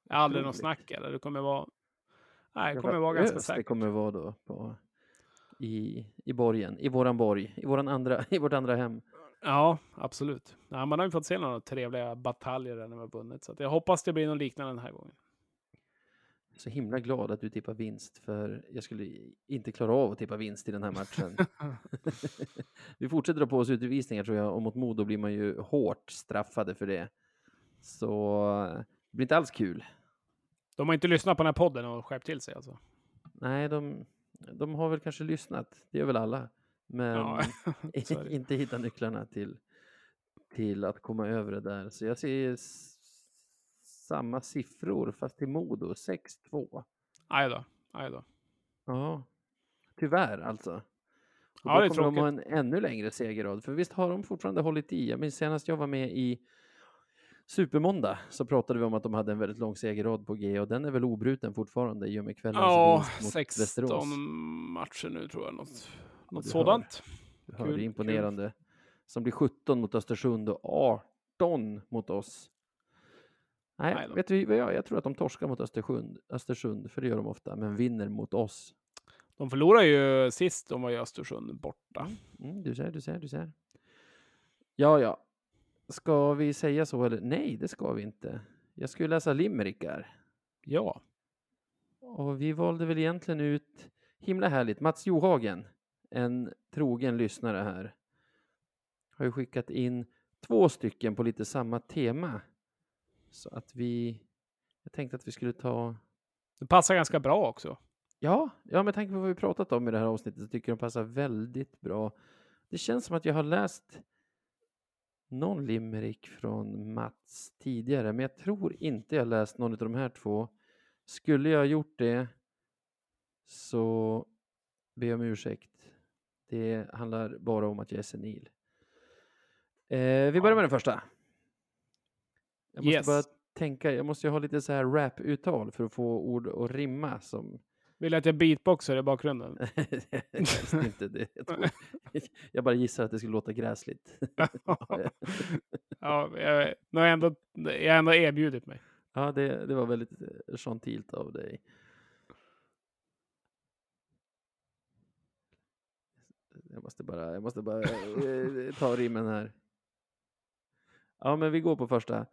Aldrig något snack eller? Det kommer vara... Nej, det kommer vara ganska ös Det säkert. kommer vara då på, i, i borgen, i våran borg, i, våran andra, i vårt andra hem. Ja, absolut. Ja, man har ju fått se några trevliga bataljer där när man har vunnit. Så jag hoppas det blir något liknande den här gången. Så himla glad att du tippar vinst, för jag skulle inte klara av att tippa vinst i den här matchen. Vi fortsätter dra på oss utvisningar tror jag, och mot Modo blir man ju hårt straffade för det. Så det blir inte alls kul. De har inte lyssnat på den här podden och skärpt till sig alltså. Nej, de, de har väl kanske lyssnat, det gör väl alla. Men Ja, inte hittat nycklarna till, till att komma över det där. Så jag ser samma siffror, fast till Modo, 6-2. Aj då. Aj då. Ja, tyvärr alltså. Och Ja, då det är kommer de ha en ännu längre segerrad. För visst har de fortfarande hållit i. Jag minns senast jag var med i Supermåndag så pratade vi om att de hade en väldigt lång segerrad på G och den är väl obruten fortfarande i och med kvällens Ja, vinst mot 16 Västerås. matcher nu tror jag. Något, något du sådant. Du hör, Kul, det är kul. imponerande. Som blir 17 mot Östersund och 18 mot oss. Nej, vet du vad jag, jag tror att de torskar mot Östersund, Östersund, för det gör de ofta, men vinner mot oss. De förlorade ju sist de var i Östersund borta. Mm, du ser, du ser, du ser. Ja, ja. Ska vi säga så eller? Nej, det ska vi inte. Jag skulle läsa limerickar. Ja. Och vi valde väl egentligen ut, himla härligt, Mats Johagen, en trogen lyssnare här, har ju skickat in två stycken på lite samma tema. Så att vi, jag tänkte att vi skulle ta, Det passar ganska bra också. ja, ja med tanke på vad vi pratat om i det här avsnittet så tycker jag de passar väldigt bra. Det känns som att jag har läst någon limerick från Mats tidigare, men jag tror inte jag läst någon av de här två. Skulle jag gjort det så ber jag om ursäkt. Det handlar bara om att jag är senil. Eh, vi börjar med den första. Jag måste Yes. bara tänka, jag måste ju ha lite så här rap-uttal för att få ord att rimma som Vill att jag beatboxar i bakgrunden? Helst inte det. Jag, tror, jag bara gissar att det skulle låta gräsligt. ja, jag, nu har jag, ändå, jag har ändå erbjudit mig. Ja, det, det var väldigt eh, gentilt av dig. Jag måste bara, jag måste bara eh, ta rimmen här. Ja, men vi går på första.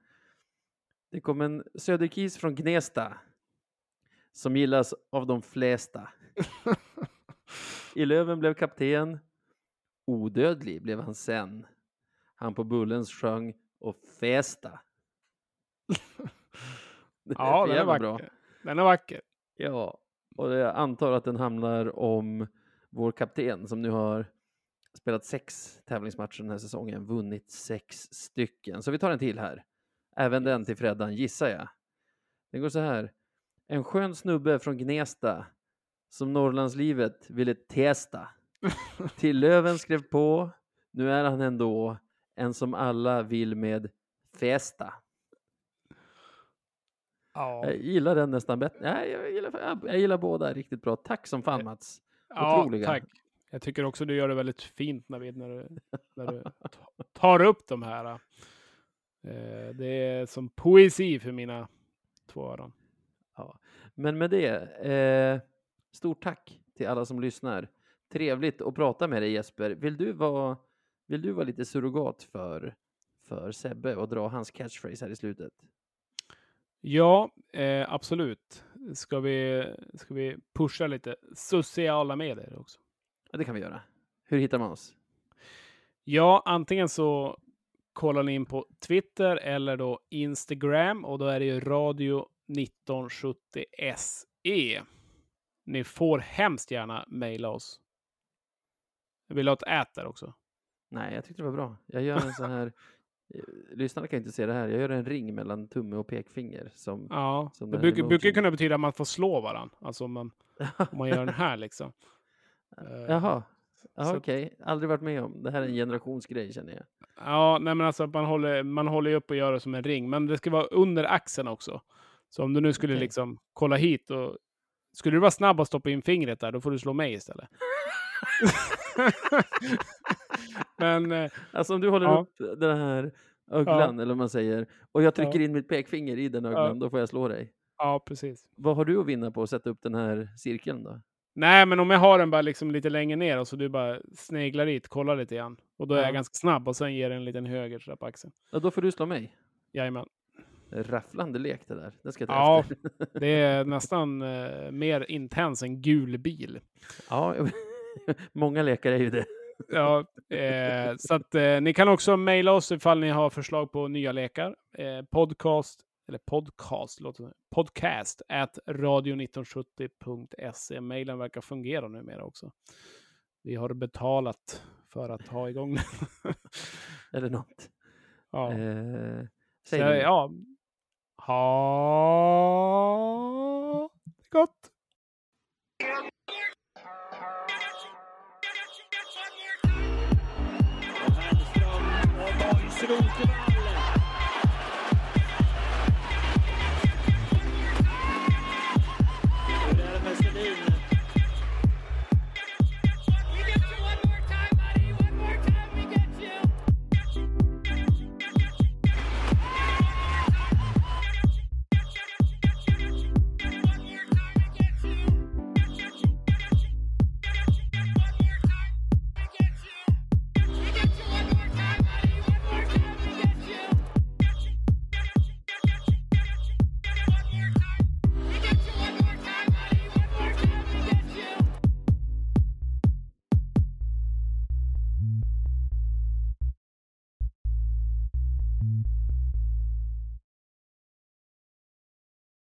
Det kom en söderkis från Gnesta som gillas av de flesta. I Löven blev kapten. Odödlig blev han sen. Han på Bullens sjöng och festa. Är Ja, den är vacker. Den är vacker. Ja, och jag antar att den handlar om vår kapten som nu har spelat sex tävlingsmatcher den här säsongen, vunnit sex stycken. Så vi tar en till här. Även den till Freddan, gissar jag. Den går så här. En skön snubbe från Gnesta som Norrlandslivet ville testa. Till Löven skrev på. Nu är han ändå en som alla vill med festa. Ja, Jag gillar den nästan bättre. Nej, jag, gillar, jag, gillar båda riktigt bra. Tack som fan Mats. ja otroliga. tack. Jag tycker också du gör det väldigt fint Navid, när du, när du ta- tar upp de här. Eh, det är som poesi för mina två öron. Men med det, eh, stort tack till alla som lyssnar. Trevligt att prata med dig Jesper. Vill du vara, vill du vara lite surrogat för, för Sebbe och dra hans catchphrase här i slutet? Ja, eh, absolut. Ska vi, ska vi pusha lite sociala medier också? Ja, det kan vi göra. Hur hittar man oss? Ja, antingen så kollar ni in på Twitter eller då Instagram och då är det ju radio 1970 SE. Ni får hemskt gärna mejla oss. Jag vill ha ett ät där också. Nej, jag tyckte det var bra. Jag gör en sån här, eh, lyssnarna kan inte se det här, jag gör en ring mellan tumme och pekfinger som Ja, Som det brukar, brukar kunna betyda att man får slå varandra. Alltså om man, om man gör den här liksom. Eh, Jaha, ja, okej. Aldrig varit med om. Det här är en generationsgrej känner jag. Ja, nej men alltså man håller, man håller ju upp och gör det som en ring, men det ska vara under axeln också. Så om du nu skulle Okej. liksom kolla hit och skulle du vara snabb och stoppa in fingret där, då får du slå mig istället. men eh, Alltså om du håller Ja. upp den här öglan, eller vad man säger, och jag trycker in mitt pekfinger i den öglan, då får jag slå dig. ja, precis. Vad har du att vinna på att sätta upp den här cirkeln då? Nej, men om jag har den bara liksom lite längre ner och så du bara sneglar dit, kollar lite grann. Och då är Ja. jag ganska snabb och sen ger det en liten höger på axeln. Ja, då får du slå mig. Jajamän. Rafflande lek det där. Det ska jag ta Ja, efter. det är nästan eh, mer intens än gul bil. Ja, många lekar är ju det. Ja, eh, så att eh, ni kan också mejla oss ifall ni har förslag på nya lekar. Eh, podcast, eller podcast, låter podcast at radio1970.se. Mejlen verkar fungera numera också. Vi har betalat för att ha igång den. Eller något. ja. Eh, Så, säg det. ja. Ha det gott! Härnström